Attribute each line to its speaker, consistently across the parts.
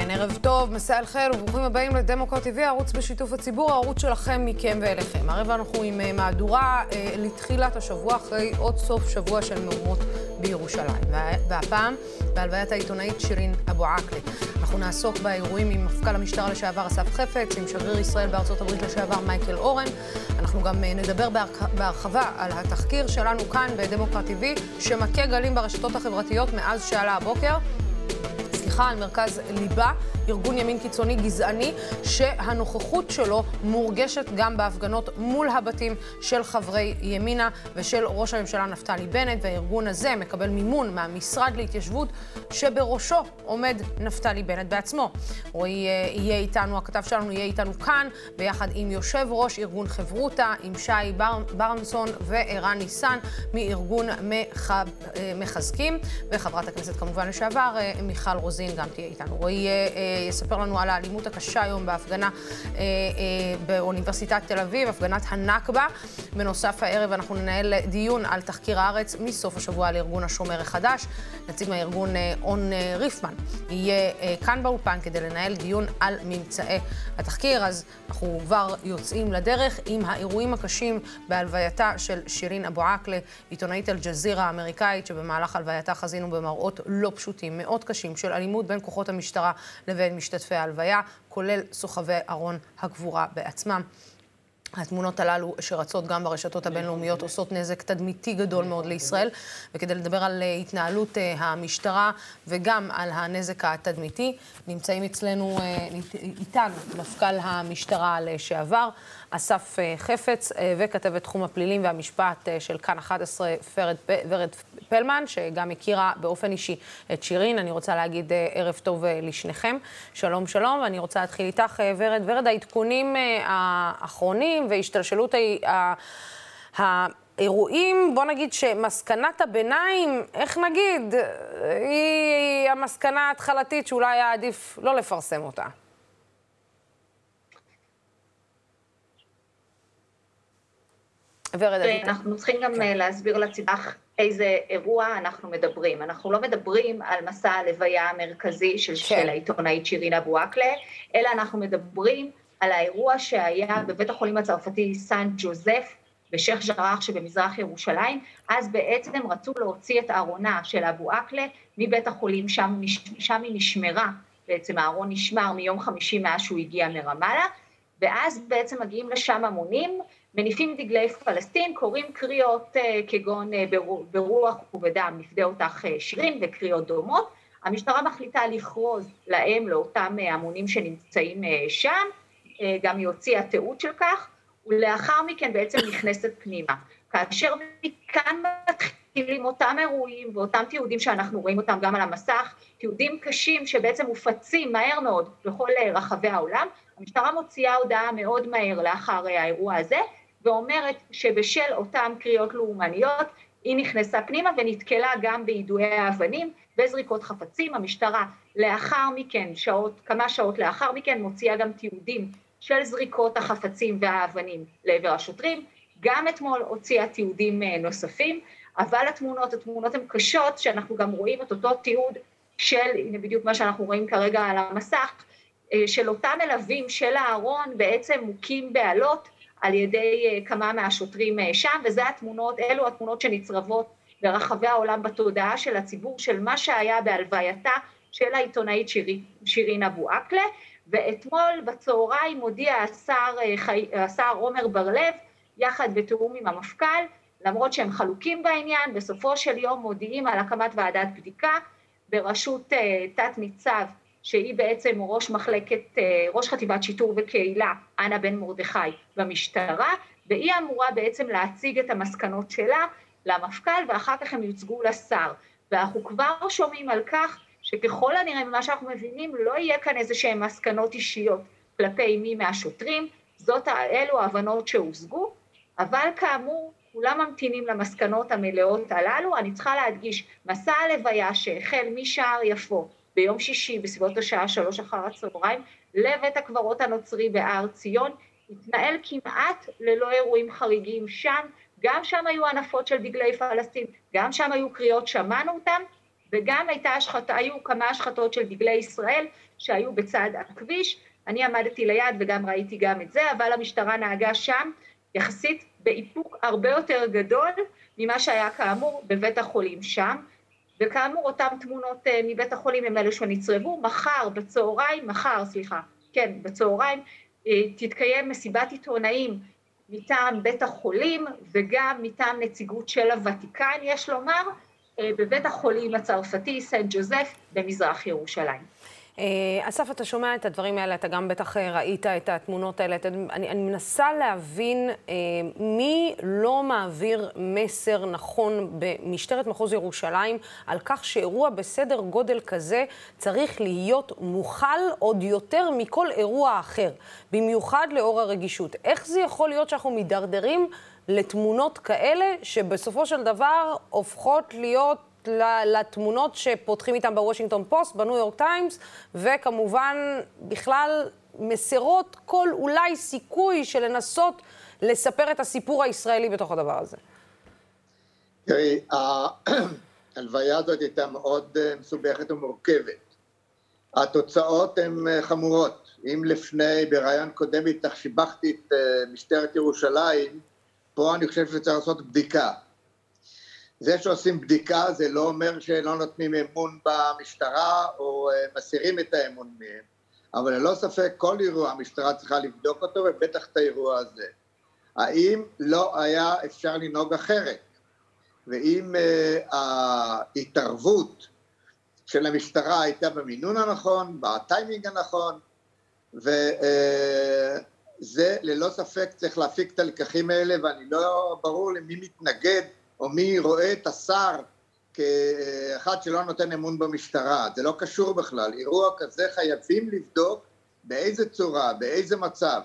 Speaker 1: כן, ערב טוב, מסע אל חיל וברוכים הבאים לדמוקרט TV, הערוץ בשיתוף הציבור, הערוץ שלכם, מכם ואליכם. הערב אנחנו עם אה, מהדורה אה, לתחילת השבוע, אחרי עוד סוף שבוע של מהומות בירושלים. והפעם, בהלוויית העיתונאית שירין אבו עקלה. אנחנו נעסוק באירועים עם מפכ"ל המשטרה לשעבר אסף חפץ, עם שגריר ישראל בארצות הברית לשעבר מייקל אורן. אנחנו גם אה, נדבר בהרחבה על התחקיר שלנו כאן בדמוקרט TV, שמכה גלים ברשתות החברתיות מאז שעלה הבוקר. סליחה, על מרכז ליבה, ארגון ימין קיצוני גזעני, שהנוכחות שלו מורגשת גם בהפגנות מול הבתים של חברי ימינה ושל ראש הממשלה נפתלי בנט, והארגון הזה מקבל מימון מהמשרד להתיישבות, שבראשו עומד נפתלי בנט בעצמו. רועי אה, יהיה איתנו, הכתב שלנו יהיה איתנו כאן, ביחד עם יושב ראש ארגון חברותה, עם שי בר, ברנסון וערן ניסן מארגון מח, אה, מחזקים, וחברת הכנסת כמובן לשעבר, אה, מיכל רוזין. גם תהיה איתנו. רועי יספר לנו על האלימות הקשה היום בהפגנה אה, באוניברסיטת תל אביב, הפגנת הנכבה. בנוסף הערב אנחנו ננהל דיון על תחקיר הארץ מסוף השבוע על ארגון השומר החדש. נציג מהארגון און ריפמן יהיה כאן באולפן כדי לנהל דיון על ממצאי התחקיר. אז אנחנו כבר יוצאים לדרך עם האירועים הקשים בהלווייתה של שירין אבו עקלה, עיתונאית אל-ג'זירה האמריקאית, שבמהלך הלווייתה חזינו במראות לא פשוטים, מאוד קשים, של אלימות בין כוחות המשטרה לבין משתתפי ההלוויה, כולל סוחבי ארון הגבורה בעצמם. התמונות הללו שרצות גם ברשתות הבינלאומיות עושות נזק תדמיתי גדול מאוד לישראל, וכדי לדבר על אה, התנהלות אה, המשטרה וגם על הנזק התדמיתי, נמצאים אצלנו, אה, איתנו, מפכ"ל המשטרה לשעבר, אסף חפץ, וכתבת תחום הפלילים והמשפט של כאן 11, ורד פלמן, שגם הכירה באופן אישי את שירין. אני רוצה להגיד ערב טוב לשניכם. שלום, שלום, ואני רוצה להתחיל איתך, ורד. ורד, העדכונים האחרונים, והשתלשלות האירועים, בוא נגיד שמסקנת הביניים, איך נגיד, היא המסקנה ההתחלתית שאולי היה עדיף לא לפרסם אותה.
Speaker 2: ורד, אנחנו צריכים גם כן. אה, להסביר לציבור איזה אירוע אנחנו מדברים. אנחנו לא מדברים על מסע הלוויה המרכזי של, כן. של העיתונאית שירין אבו עקלה, אלא אנחנו מדברים על האירוע שהיה בבית החולים הצרפתי סן ג'וזף בשייח' ג'ראח שבמזרח ירושלים, אז בעצם רצו להוציא את ארונה של אבו עקלה מבית החולים, שם, שם היא נשמרה, בעצם הארון נשמר מיום חמישי מאז שהוא הגיע מרמאללה, ואז בעצם מגיעים לשם המונים, מניפים דגלי פלסטין, קוראים קריאות uh, כגון uh, ברוח ובדם נפדה אותך uh, שירים וקריאות דומות, המשטרה מחליטה לכרוז להם, לאותם המונים שנמצאים שם, אה, גם היא הוציאה תיעוד של כך, ולאחר מכן בעצם נכנסת פנימה. כאשר מכאן מתחילים אותם אירועים ואותם תיעודים שאנחנו רואים אותם גם על המסך, תיעודים קשים שבעצם מופצים מהר מאוד בכל רחבי העולם, המשטרה מוציאה הודעה מאוד מהר לאחר האירוע הזה, ואומרת שבשל אותן קריאות לאומניות היא נכנסה פנימה ונתקלה גם ביידויי האבנים וזריקות חפצים. המשטרה לאחר מכן, שעות, כמה שעות לאחר מכן, מוציאה גם תיעודים של זריקות החפצים והאבנים לעבר השוטרים. גם אתמול הוציאה תיעודים אה, נוספים, אבל התמונות, התמונות הן קשות, שאנחנו גם רואים את אותו תיעוד של, הנה בדיוק מה שאנחנו רואים כרגע על המסך, אה, של אותם מלווים של הארון בעצם מוכים באלות על ידי אה, כמה מהשוטרים שם, וזה התמונות, אלו התמונות שנצרבות ברחבי העולם בתודעה של הציבור של מה שהיה בהלווייתה של העיתונאית שירין, שירין אבו עקלה, ואתמול בצהריים הודיע השר, אה, השר עומר בר-לב, יחד בתיאום עם המפכ"ל, למרות שהם חלוקים בעניין, בסופו של יום מודיעים על הקמת ועדת בדיקה בראשות אה, תת ניצב שהיא בעצם ראש מחלקת, אה, ראש חטיבת שיטור וקהילה, אנה בן מרדכי במשטרה, והיא אמורה בעצם להציג את המסקנות שלה למפכ"ל ואחר כך הם יוצגו לשר. ואנחנו כבר שומעים על כך שככל הנראה ממה שאנחנו מבינים לא יהיה כאן איזה שהן מסקנות אישיות כלפי מי מהשוטרים, זאת, אלו ההבנות שהושגו, אבל כאמור כולם ממתינים למסקנות המלאות הללו, אני צריכה להדגיש, מסע הלוויה שהחל משער יפו ביום שישי בסביבות השעה שלוש אחר הצהריים לבית הקברות הנוצרי בהר ציון, התנהל כמעט ללא אירועים חריגים שם, גם שם היו הנפות של דגלי פלסטין, גם שם היו קריאות, שמענו אותם, וגם הייתה השחתה, היו כמה השחתות של דגלי ישראל שהיו בצד הכביש, אני עמדתי ליד וגם ראיתי גם את זה, אבל המשטרה נהגה שם יחסית באיפוק הרבה יותר גדול ממה שהיה כאמור בבית החולים שם, וכאמור אותן תמונות אה, מבית החולים הם אלו שנצרבו, מחר בצהריים, מחר סליחה, כן בצהריים אה, תתקיים מסיבת עיתונאים מטעם בית החולים וגם מטעם נציגות של הוותיקן יש לומר, אה, בבית החולים הצרפתי סנט ג'וזף במזרח ירושלים.
Speaker 1: אה, אסף, אתה שומע את הדברים האלה, אתה גם בטח אה, ראית את התמונות האלה. אני, אני מנסה להבין אה, מי לא מעביר מסר נכון במשטרת מחוז ירושלים על כך שאירוע בסדר גודל כזה צריך להיות מוכל עוד יותר מכל אירוע אחר, במיוחד לאור הרגישות. איך זה יכול להיות שאנחנו מידרדרים לתמונות כאלה, שבסופו של דבר הופכות להיות לתמונות שפותחים איתם בוושינגטון פוסט, בניו יורק טיימס, וכמובן בכלל מסירות כל אולי סיכוי של לנסות לספר את הסיפור הישראלי בתוך הדבר הזה.
Speaker 3: תראי, ההלוויה הזאת הייתה מאוד אה, מסובכת ומורכבת. התוצאות הן אה, חמורות. אם לפני, ברעיון קודם איתך, שיבחתי את אה, משטרת ירושלים, פה אני חושב שצריך לעשות בדיקה. זה שעושים בדיקה זה לא אומר שלא נותנים אמון במשטרה או אה, מסירים את האמון מהם, אבל ללא ספק כל אירוע המשטרה צריכה לבדוק אותו ובטח את האירוע הזה. האם לא היה אפשר לנהוג אחרת? ואם uh, ההתערבות של המשטרה הייתה במינון הנכון, בטיימינג הנכון, וזה uh, ללא ספק צריך להפיק את הלקחים האלה, ואני לא ברור למי מתנגד או מי רואה את השר כאחד שלא נותן אמון במשטרה, זה לא קשור בכלל, אירוע כזה חייבים לבדוק באיזה צורה, באיזה מצב,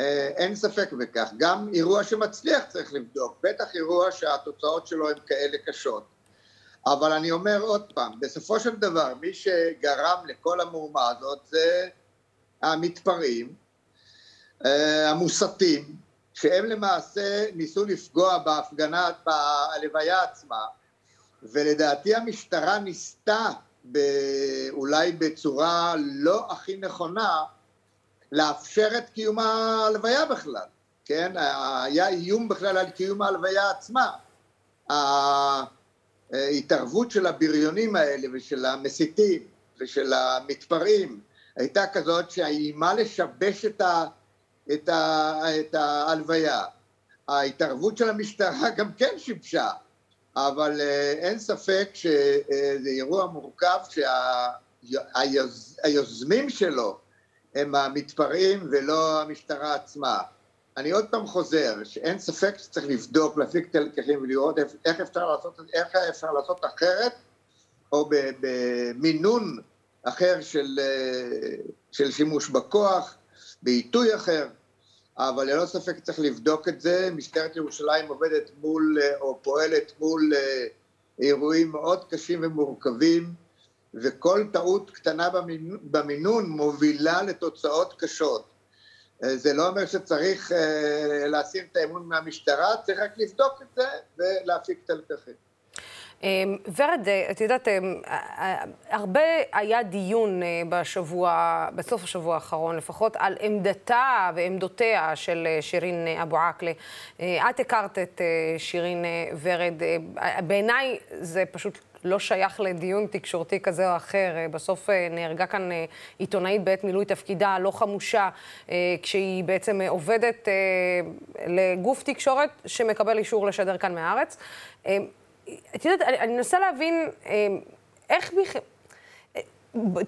Speaker 3: אה, אין ספק בכך, גם אירוע שמצליח צריך לבדוק, בטח אירוע שהתוצאות שלו הן כאלה קשות, אבל אני אומר עוד פעם, בסופו של דבר מי שגרם לכל המהומה הזאת זה המתפרעים, אה, המוסתים, שהם למעשה ניסו לפגוע בהפגנה, בלוויה עצמה, ולדעתי המשטרה ניסתה אולי בצורה לא הכי נכונה לאפשר את קיום ההלוויה בכלל, כן? היה איום בכלל על קיום ההלוויה עצמה. ההתערבות של הבריונים האלה ושל המסיתים ושל המתפרעים הייתה כזאת שאיימה לשבש את ה... את, ה, את ההלוויה. ההתערבות של המשטרה גם כן שיבשה, אבל אה, אין ספק שזה אירוע מורכב שהיוזמים שלו הם המתפרעים ולא המשטרה עצמה. אני עוד פעם חוזר, שאין ספק שצריך לבדוק, להפיק את הלקחים ולראות איך אפשר לעשות, איך אפשר לעשות אחרת, או במינון אחר של, אה, של שימוש בכוח, בעיתוי אחר. אבל ללא ספק צריך לבדוק את זה. משטרת ירושלים עובדת מול, אה, או פועלת מול אה, אירועים מאוד קשים ומורכבים, וכל טעות קטנה במינון מובילה לתוצאות קשות. אה, זה לא אומר שצריך להסיר את האמון מהמשטרה, צריך רק לבדוק את זה ולהפיק את הלקחים.
Speaker 1: אמ, ורד, אה, את יודעת, אמ, הרבה היה דיון אה, בשבוע, בסוף השבוע האחרון לפחות, על עמדתה ועמדותיה של אה, שירין אבו עקלה. את הכרת את שירין ורד. בעיניי זה פשוט לא שייך לדיון תקשורתי כזה או אחר. בסוף נהרגה כאן עיתונאית בעת מילוי תפקידה, לא חמושה, כשהיא בעצם עובדת לגוף תקשורת שמקבל אישור לשדר כאן מהארץ. את יודעת, אני, אני מנסה להבין אמ, איך בכלל... אה,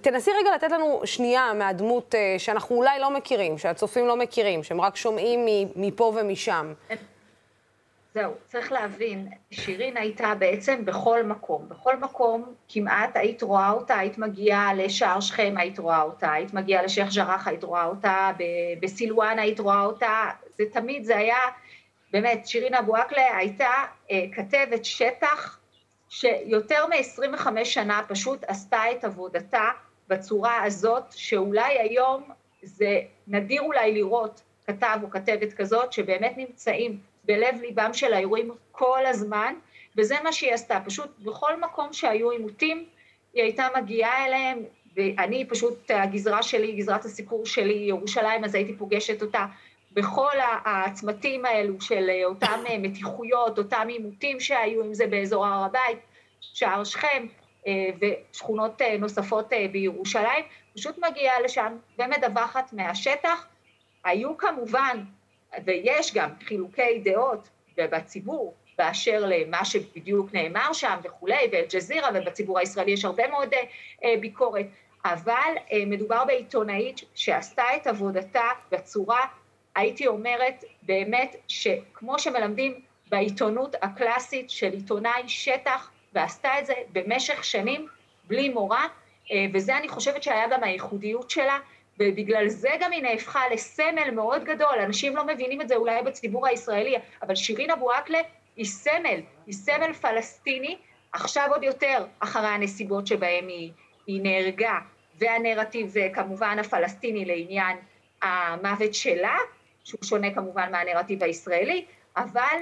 Speaker 1: תנסי רגע לתת לנו שנייה מהדמות אה, שאנחנו אולי לא מכירים, שהצופים לא מכירים, שהם רק שומעים מפה ומשם.
Speaker 2: זהו, צריך להבין, שירין הייתה בעצם בכל מקום. בכל מקום כמעט היית רואה אותה, היית מגיעה לשער שכם, היית רואה אותה, היית מגיעה לשייח' ג'ראח, היית רואה אותה, בסילואן היית רואה אותה, זה תמיד, זה היה באמת, שירין אבו עקלה הייתה אה, כתבת שטח שיותר מ-25 שנה פשוט עשתה את עבודתה בצורה הזאת, שאולי היום זה נדיר אולי לראות כתב או כתבת כזאת, שבאמת נמצאים בלב ליבם של האירועים כל הזמן, וזה מה שהיא עשתה, פשוט בכל מקום שהיו עימותים, היא הייתה מגיעה אליהם, ואני פשוט, הגזרה שלי, גזרת הסיפור שלי, ירושלים, אז הייתי פוגשת אותה בכל הצמתים האלו של אותם מתיחויות, אותם עימותים שהיו, אם זה באזור הר הבית, שער שכם ושכונות נוספות בירושלים, פשוט מגיעה לשם ומדווחת מהשטח. היו כמובן, ויש גם חילוקי דעות בציבור, באשר למה שבדיוק נאמר שם וכולי, ואל-ג'זירה, ובציבור הישראלי יש הרבה מאוד אה, ביקורת, אבל אה, מדובר בעיתונאית שעשתה את עבודתה בצורה, הייתי אומרת, באמת, שכמו שמלמדים בעיתונות הקלאסית של עיתונאי שטח, ועשתה את זה במשך שנים בלי מורא, אה, וזה אני חושבת שהיה גם הייחודיות שלה, ובגלל זה גם היא נהפכה לסמל מאוד גדול, אנשים לא מבינים את זה אולי בציבור הישראלי, אבל שירין אבו עקלה היא סמל, היא סמל פלסטיני, עכשיו עוד יותר אחרי הנסיבות שבהם היא, היא נהרגה, והנרטיב כמובן הפלסטיני לעניין המוות שלה, שהוא שונה כמובן מהנרטיב הישראלי, אבל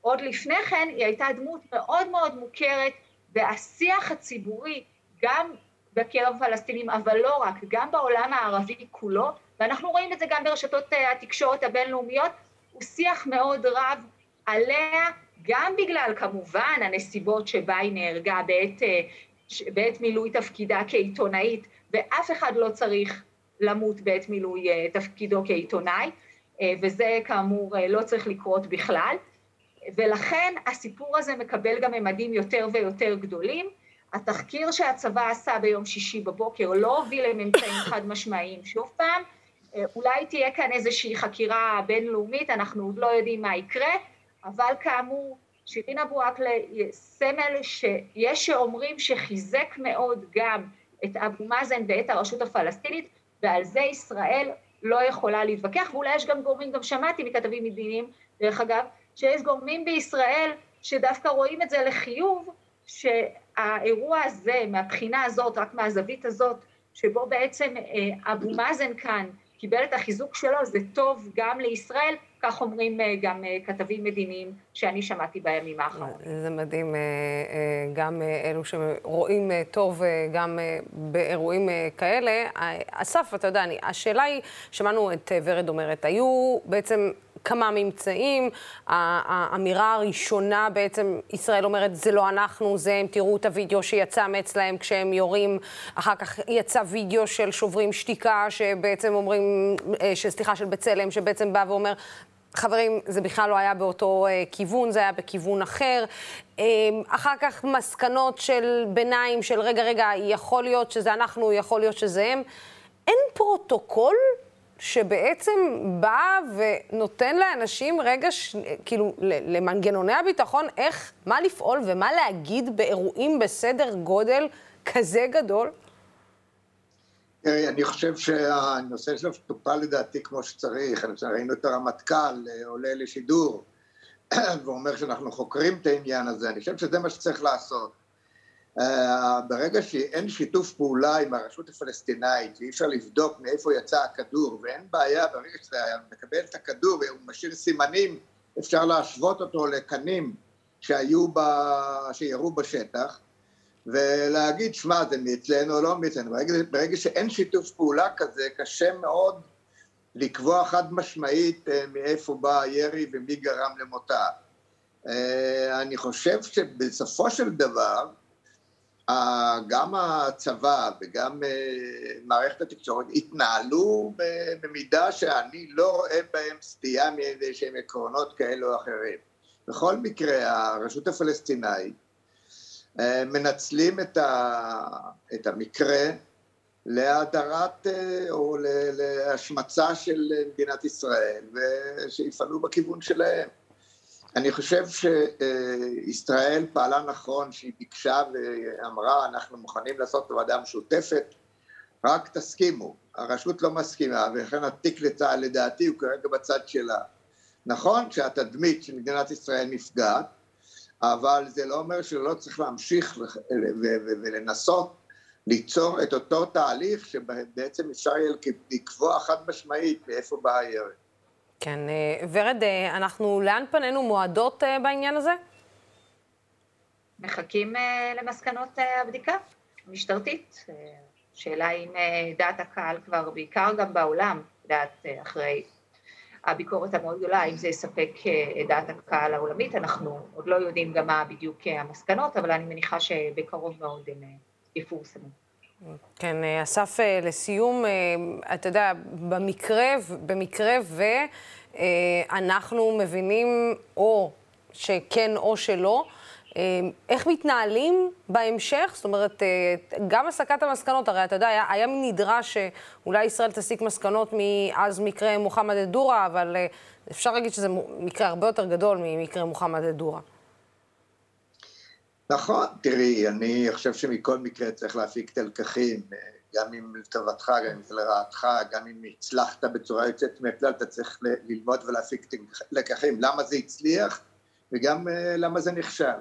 Speaker 2: עוד לפני כן היא הייתה דמות מאוד מאוד מוכרת, והשיח הציבורי, גם בקרב הפלסטינים, אבל לא רק, גם בעולם הערבי כולו, ואנחנו רואים את זה גם ברשתות התקשורת הבינלאומיות, הוא שיח מאוד רב עליה גם בגלל כמובן הנסיבות שבה היא נהרגה בעת, אה, בעת מילוי תפקידה כעיתונאית, ואף אחד לא צריך למות בעת מילוי אה, תפקידו כעיתונאי, אה, וזה כאמור לא צריך לקרות בכלל, ולכן הסיפור הזה מקבל גם ממדים יותר ויותר גדולים. התחקיר שהצבא עשה ביום שישי בבוקר לא הוביל לממצאים חד משמעיים. שוב פעם, אולי תהיה כאן איזושהי חקירה בינלאומית, אנחנו עוד לא יודעים מה יקרה, אבל כאמור, שירין אבו עקלה סמל שיש שאומרים שחיזק מאוד גם את אבו מאזן ואת הרשות הפלסטינית, ועל זה ישראל לא יכולה להתווכח, ואולי יש גם גורמים, גם שמעתי מכתבים מדיניים, דרך אגב, שיש גורמים בישראל שדווקא רואים את זה לחיוב, שהאירוע הזה, מהבחינה הזאת, רק מהזווית הזאת, שבו בעצם אה, אבו מאזן כאן קיבל את החיזוק שלו, זה טוב גם לישראל, כך אומרים אה, גם אה, כתבים מדיניים שאני שמעתי בימים האחרונים.
Speaker 1: זה מדהים, אה, גם אלו שרואים טוב גם באירועים כאלה. אסף, אתה יודע, השאלה היא, שמענו את ורד אומרת, היו בעצם כמה ממצאים. האמירה הראשונה בעצם, ישראל אומרת, זה לא אנחנו, זה הם, תראו את הוידאו שיצא מאצלהם כשהם יורים. אחר כך יצא וידאו של שוברים שתיקה, שבעצם אומרים, סליחה, של בצלם, שבעצם בא ואומר, חברים, זה בכלל לא היה באותו אה, כיוון, זה היה בכיוון אחר. אה, אחר כך מסקנות של ביניים, של רגע, רגע, יכול להיות שזה אנחנו, יכול להיות שזה הם. אין פרוטוקול שבעצם בא ונותן לאנשים רגע, ש... כאילו, למנגנוני הביטחון, איך, מה לפעול ומה להגיד באירועים בסדר גודל כזה גדול?
Speaker 3: אני חושב שהנושא שלו טופל לדעתי כמו שצריך, ראינו את הרמטכ"ל אה, עולה לשידור ואומר שאנחנו חוקרים את העניין הזה, אני חושב שזה מה שצריך לעשות. אה, ברגע שאין שיתוף פעולה עם הרשות הפלסטינאית ואי אפשר לבדוק מאיפה יצא הכדור ואין בעיה ברגע שאתה מקבל את הכדור והוא משאיר סימנים אפשר להשוות אותו לקנים שהיו, ב... שירו בשטח ולהגיד, שמע, זה מאצלנו או לא מאצלנו. ברגע, ברגע שאין שיתוף פעולה כזה, קשה מאוד לקבוע חד משמעית אה, מאיפה בא הירי ומי גרם למותה. אה, אני חושב שבסופו של דבר, גם הצבא וגם אה, מערכת התקשורת התנהלו במידה שאני לא רואה בהם סטייה מאיזה שהם עקרונות כאלו או אחרים. בכל מקרה, הרשות הפלסטינאית אה, מנצלים את, ה, את המקרה להדרת אה, או להשמצה של מדינת ישראל ושיפעלו בכיוון שלהם. אני חושב שישראל פעלה נכון שהיא ביקשה ואמרה אנחנו מוכנים לעשות ועדה משותפת רק תסכימו, הרשות לא מסכימה ולכן התיק לצה"ל לדעתי הוא כרגע בצד שלה. נכון שהתדמית של מדינת ישראל נפגעת אבל זה לא אומר שלא צריך להמשיך ולנסות ליצור את אותו תהליך שבעצם אפשר יהיה לקבוע חד משמעית מאיפה בא הירד.
Speaker 1: כן, אה, ורד, אה, אנחנו, לאן פנינו מועדות אה, בעניין הזה?
Speaker 2: מחכים למסקנות הבדיקה המשטרתית. שאלה אם דעת הקהל כבר, בעיקר גם בעולם, דעת אחרי הביקורת המאוד גדולה, האם זה יספק את דעת הקהל העולמית, אנחנו עוד לא יודעים גם מה בדיוק המסקנות, אבל אני מניחה שבקרוב מאוד הם יפורסמו.
Speaker 1: כן, אסף, לסיום, אתה יודע, במקרה, במקרה ואנחנו מבינים או שכן או שלא, איך מתנהלים בהמשך? זאת אומרת, גם הסקת המסקנות, הרי אתה יודע, היה, היה נדרש שאולי ישראל תסיק מסקנות מאז מקרה מוחמד א-דורה, אבל אפשר להגיד שזה מקרה הרבה יותר גדול ממקרה מוחמד א-דורה.
Speaker 3: נכון, תראי, אני חושב שמכל מקרה צריך להפיק את הלקחים, גם אם לטובתך, גם אם זה לרעתך, גם אם הצלחת בצורה יוצאת מהכלל, אתה צריך ללמוד ולהפיק את הלקחים. למה זה הצליח וגם למה זה נכשל.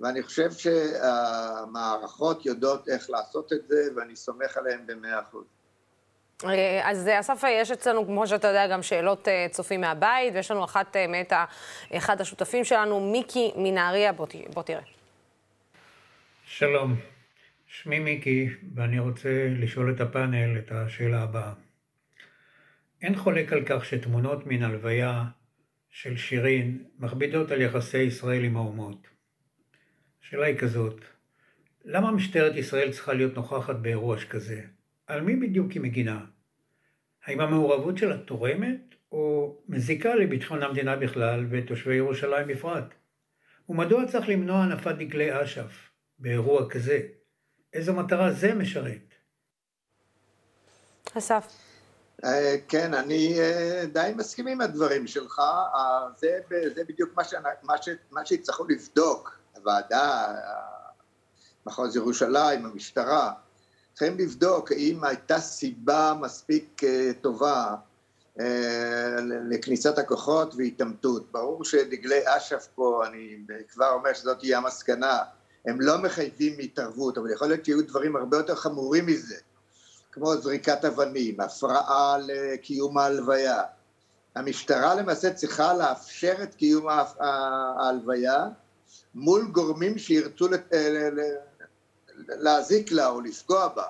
Speaker 3: ואני חושב שהמערכות יודעות איך לעשות את זה, ואני סומך עליהן במאה אחוז.
Speaker 1: אז אסף, יש אצלנו, כמו שאתה יודע, גם שאלות צופים מהבית, ויש לנו אחת מאת אחד השותפים שלנו, מיקי מנהריה, בוא, בוא תראה.
Speaker 4: שלום, שמי מיקי, ואני רוצה לשאול את הפאנל את השאלה הבאה. אין חולק על כך שתמונות מן הלוויה של שירין מכבידות על יחסי ישראל עם האומות. השאלה היא כזאת, למה משטרת ישראל צריכה להיות נוכחת באירוע שכזה? על מי בדיוק היא מגינה? האם המעורבות שלה תורמת או מזיקה לביטחון המדינה בכלל ותושבי ירושלים בפרט? ומדוע צריך למנוע הנפת דגלי אש"ף באירוע כזה? איזו מטרה זה משרת?
Speaker 1: אסף.
Speaker 3: כן, אני די מסכים עם הדברים שלך, זה, זה בדיוק מה, ש, מה, ש, מה שיצטרכו לבדוק, הוועדה, מחוז ירושלים, המשטרה, צריכים לבדוק האם הייתה סיבה מספיק טובה לכניסת הכוחות והתעמתות. ברור שדגלי אש"ף פה, אני כבר אומר שזאת תהיה המסקנה, הם לא מחייבים התערבות, אבל יכול להיות שיהיו דברים הרבה יותר חמורים מזה. כמו זריקת אבנים, הפרעה לקיום ההלוויה. המשטרה למעשה צריכה לאפשר את קיום ההלוויה מול גורמים שירצו להזיק לה או לפגוע בה.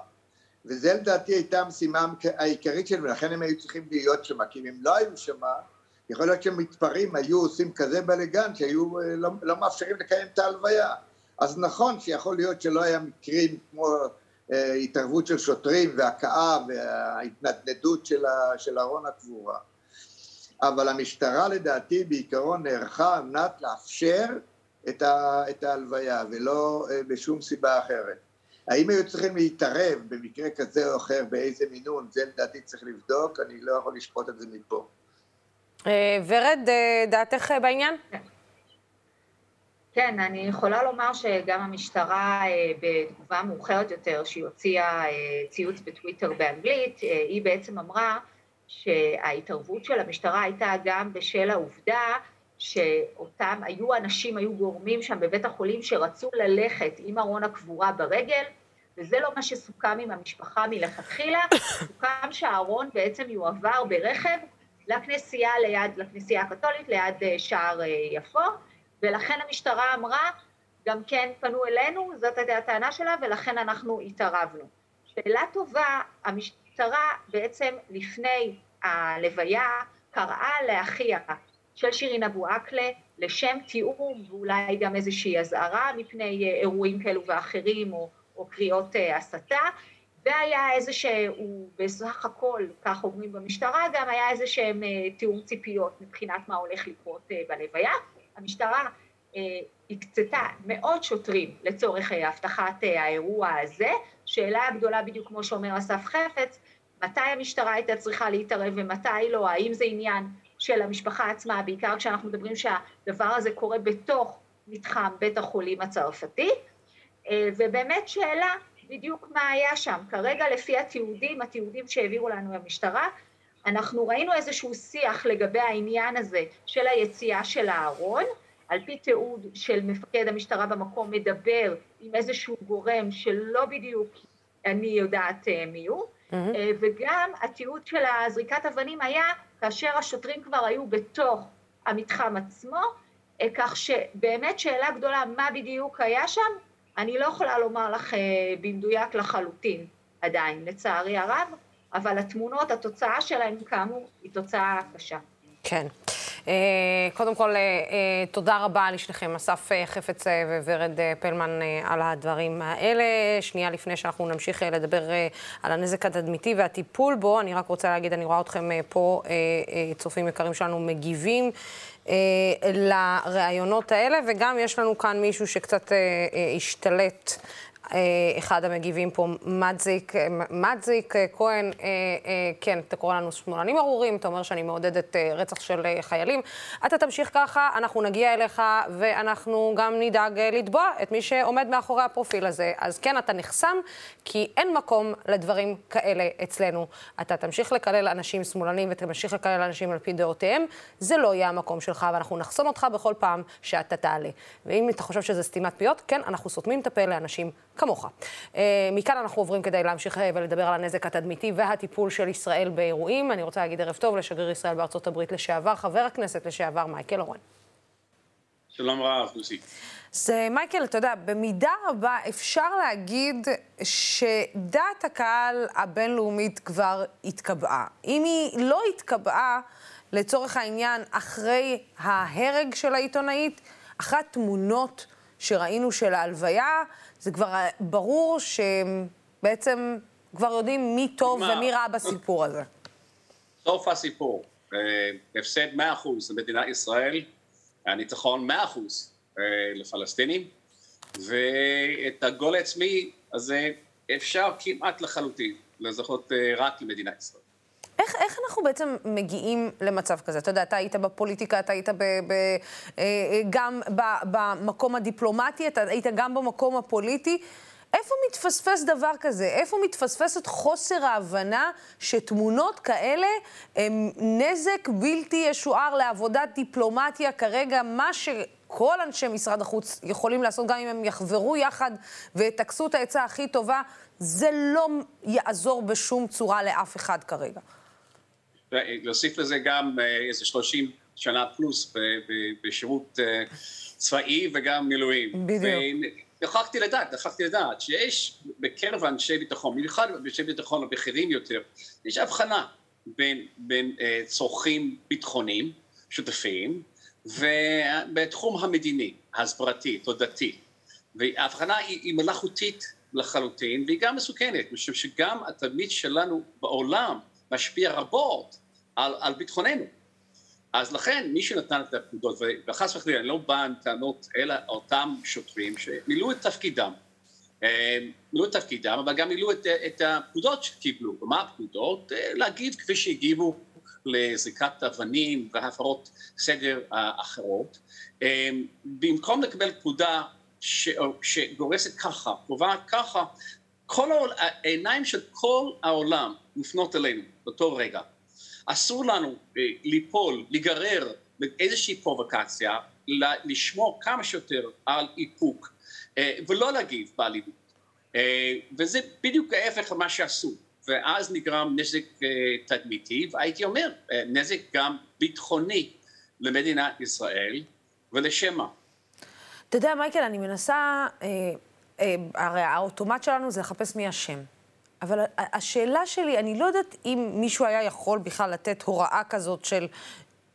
Speaker 3: וזה לדעתי הייתה המשימה העיקרית שלהם, ולכן הם היו צריכים להיות שם, כי אם הם לא היו שם, יכול להיות שמתפרעים היו עושים כזה בלאגן שהיו לא, לא מאפשרים לקיים את ההלוויה. אז נכון שיכול להיות שלא היה מקרים כמו התערבות של שוטרים והכאה וההתנדנדות של, של ארון הקבורה. אבל המשטרה לדעתי בעיקרון נערכה על מנת לאפשר את, ה, את ההלוויה ולא בשום סיבה אחרת. האם היו צריכים להתערב במקרה כזה או אחר, באיזה מינון, זה לדעתי צריך לבדוק, אני לא יכול לשפוט את זה מפה.
Speaker 1: ורד, דעתך בעניין?
Speaker 2: כן. אני יכולה לומר שגם המשטרה בתגובה מאוחרת יותר, שהיא הוציאה ציוץ בטוויטר באנגלית, היא בעצם אמרה שההתערבות של המשטרה הייתה גם בשל העובדה שאותם, היו אנשים, היו גורמים שם בבית החולים שרצו ללכת עם ארון הקבורה ברגל, וזה לא מה שסוכם עם המשפחה מלכתחילה, סוכם שהארון בעצם יועבר ברכב לכנסייה ליד, לכנסייה הקתולית ליד שער יפו, ולכן המשטרה אמרה, גם כן פנו אלינו, זאת הייתה הטענה שלה, ולכן אנחנו התערבנו. שאלה טובה, המשטרה בעצם לפני הלוויה קראה לאחיה של שירין אבו עקלה לשם תיאום ואולי גם איזושהי אזהרה מפני אירועים כאלו ואחרים או, או קריאות הסתה, והיה איזה שהוא בסך הכל, כך אומרים במשטרה, גם היה איזה שהם תיאום ציפיות מבחינת מה הולך לקרות בלוויה. המשטרה הקצתה מאות שוטרים לצורך הבטחת האירוע הזה. שאלה הגדולה, בדיוק כמו שאומר אסף חפץ, מתי המשטרה הייתה צריכה להתערב ומתי לא, האם זה עניין של המשפחה עצמה, בעיקר כשאנחנו מדברים שהדבר הזה קורה בתוך מתחם בית החולים הצרפתי, ובאמת שאלה בדיוק מה היה שם. כרגע לפי התיעודים, התיעודים שהעבירו לנו המשטרה, אנחנו ראינו איזשהו שיח לגבי העניין הזה של היציאה של הארון, על פי תיעוד של מפקד המשטרה במקום מדבר עם איזשהו גורם שלא בדיוק אני יודעת מי הוא, mm-hmm. וגם התיעוד של הזריקת אבנים היה כאשר השוטרים כבר היו בתוך המתחם עצמו, כך שבאמת שאלה גדולה, מה בדיוק היה שם? אני לא יכולה לומר לך במדויק לחלוטין עדיין, לצערי הרב, אבל התמונות, התוצאה שלהן כאמור, היא תוצאה קשה.
Speaker 1: כן. אה, קודם כל, אה, אה, תודה רבה לשניכם, אסף חפץ וורד פלמן, על הדברים האלה. שנייה לפני שאנחנו נמשיך לדבר על הנזק התדמיתי והטיפול בו, אני רק רוצה להגיד, אני רואה אתכם פה, צופים יקרים שלנו, מגיבים. לראיונות האלה, וגם יש לנו כאן מישהו שקצת השתלט אחד המגיבים פה, מדזיק, אה, מדזיק אה, כהן, כן, אתה קורא לנו שמאלנים ארורים, אתה אומר שאני מעודדת רצח של חיילים. אתה תמשיך ככה, אנחנו נגיע אליך ואנחנו גם נדאג לתבוע את מי שעומד מאחורי הפרופיל הזה. אז כן, אתה נחסם, כי אין מקום לדברים כאלה אצלנו. אתה תמשיך לקלל אנשים שמאלנים ותמשיך לקלל אנשים על פי דעותיהם, זה לא יהיה המקום שלך, ואנחנו נחסום אותך בכל פעם שאתה תעלה. ואם אתה חושב שזה סתימת פיות, כן, אנחנו סותמים את הפה לאנשים כמוך. אה, מכאן אנחנו עוברים כדי להמשיך אה, ולדבר על הנזק התדמיתי והטיפול של ישראל באירועים. אני רוצה להגיד ערב טוב לשגריר ישראל בארצות הברית לשעבר, חבר הכנסת לשעבר מייקל אורן.
Speaker 5: שלום רב, לוסי.
Speaker 1: אז מייקל, אתה יודע, במידה רבה אפשר להגיד שדעת הקהל הבינלאומית כבר התקבעה. אם היא לא התקבעה, לצורך העניין, אחרי ההרג של העיתונאית, אחרי התמונות שראינו של ההלוויה, זה כבר ברור שבעצם כבר יודעים מי טוב מה? ומי רע בסיפור הזה.
Speaker 5: סוף הסיפור. אה, הפסד 100% למדינת ישראל, הניצחון 100% אה, לפלסטינים, ואת הגול העצמי הזה אפשר כמעט לחלוטין לזכות אה, רק למדינת ישראל.
Speaker 1: איך, איך אנחנו בעצם מגיעים למצב כזה? אתה יודע, אתה היית בפוליטיקה, אתה היית ב, ב, אה, גם ב, במקום הדיפלומטי, אתה היית גם במקום הפוליטי. איפה מתפספס דבר כזה? איפה מתפספסת חוסר ההבנה שתמונות כאלה הם נזק בלתי ישוער לעבודת דיפלומטיה כרגע, מה שכל אנשי משרד החוץ יכולים לעשות, גם אם הם יחברו יחד ויטכסו את העצה הכי טובה, זה לא יעזור בשום צורה לאף אחד כרגע.
Speaker 5: להוסיף לזה גם אה, איזה 30 שנה פלוס בשירות אה, צבאי וגם מילואים.
Speaker 1: בדיוק.
Speaker 5: נוכחתי לדעת, נוכחתי לדעת שיש בקרב אנשי ביטחון, במיוחד אנשי ביטחון הבכירים יותר, יש הבחנה בין, בין uh, צורכים ביטחוניים שותפים ובתחום המדיני, ההסברתי, תודעתי. וההבחנה היא, היא מלאכותית לחלוטין והיא גם מסוכנת, משום שגם התלמיד שלנו בעולם משפיע רבות על, על ביטחוננו. אז לכן מי שנתן את הפקודות, וחס וחלילה אני לא בא עם טענות אלא אותם שוטרים שמילאו את תפקידם, אה, מילאו את תפקידם, אבל גם מילאו את, את הפקודות שקיבלו. ומה הפקודות? אה, להגיב כפי שהגיבו לזריקת אבנים והפרות סדר אחרות. אה, במקום לקבל פקודה ש, שגורסת ככה, קובעת ככה, כל העיניים של כל העולם מופנות אלינו באותו רגע. אסור לנו אה, ליפול, להיגרר באיזושהי פרובוקציה, לשמור כמה שיותר על איפוק אה, ולא להגיב באלימות. אה, וזה בדיוק ההפך ממה שעשו. ואז נגרם נזק תדמיתי, והייתי אומר, נזק גם ביטחוני למדינת ישראל, ולשם מה.
Speaker 1: אתה יודע, מייקל, אני מנסה, הרי האוטומט שלנו זה לחפש מי אשם. אבל השאלה שלי, אני לא יודעת אם מישהו היה יכול בכלל לתת הוראה כזאת של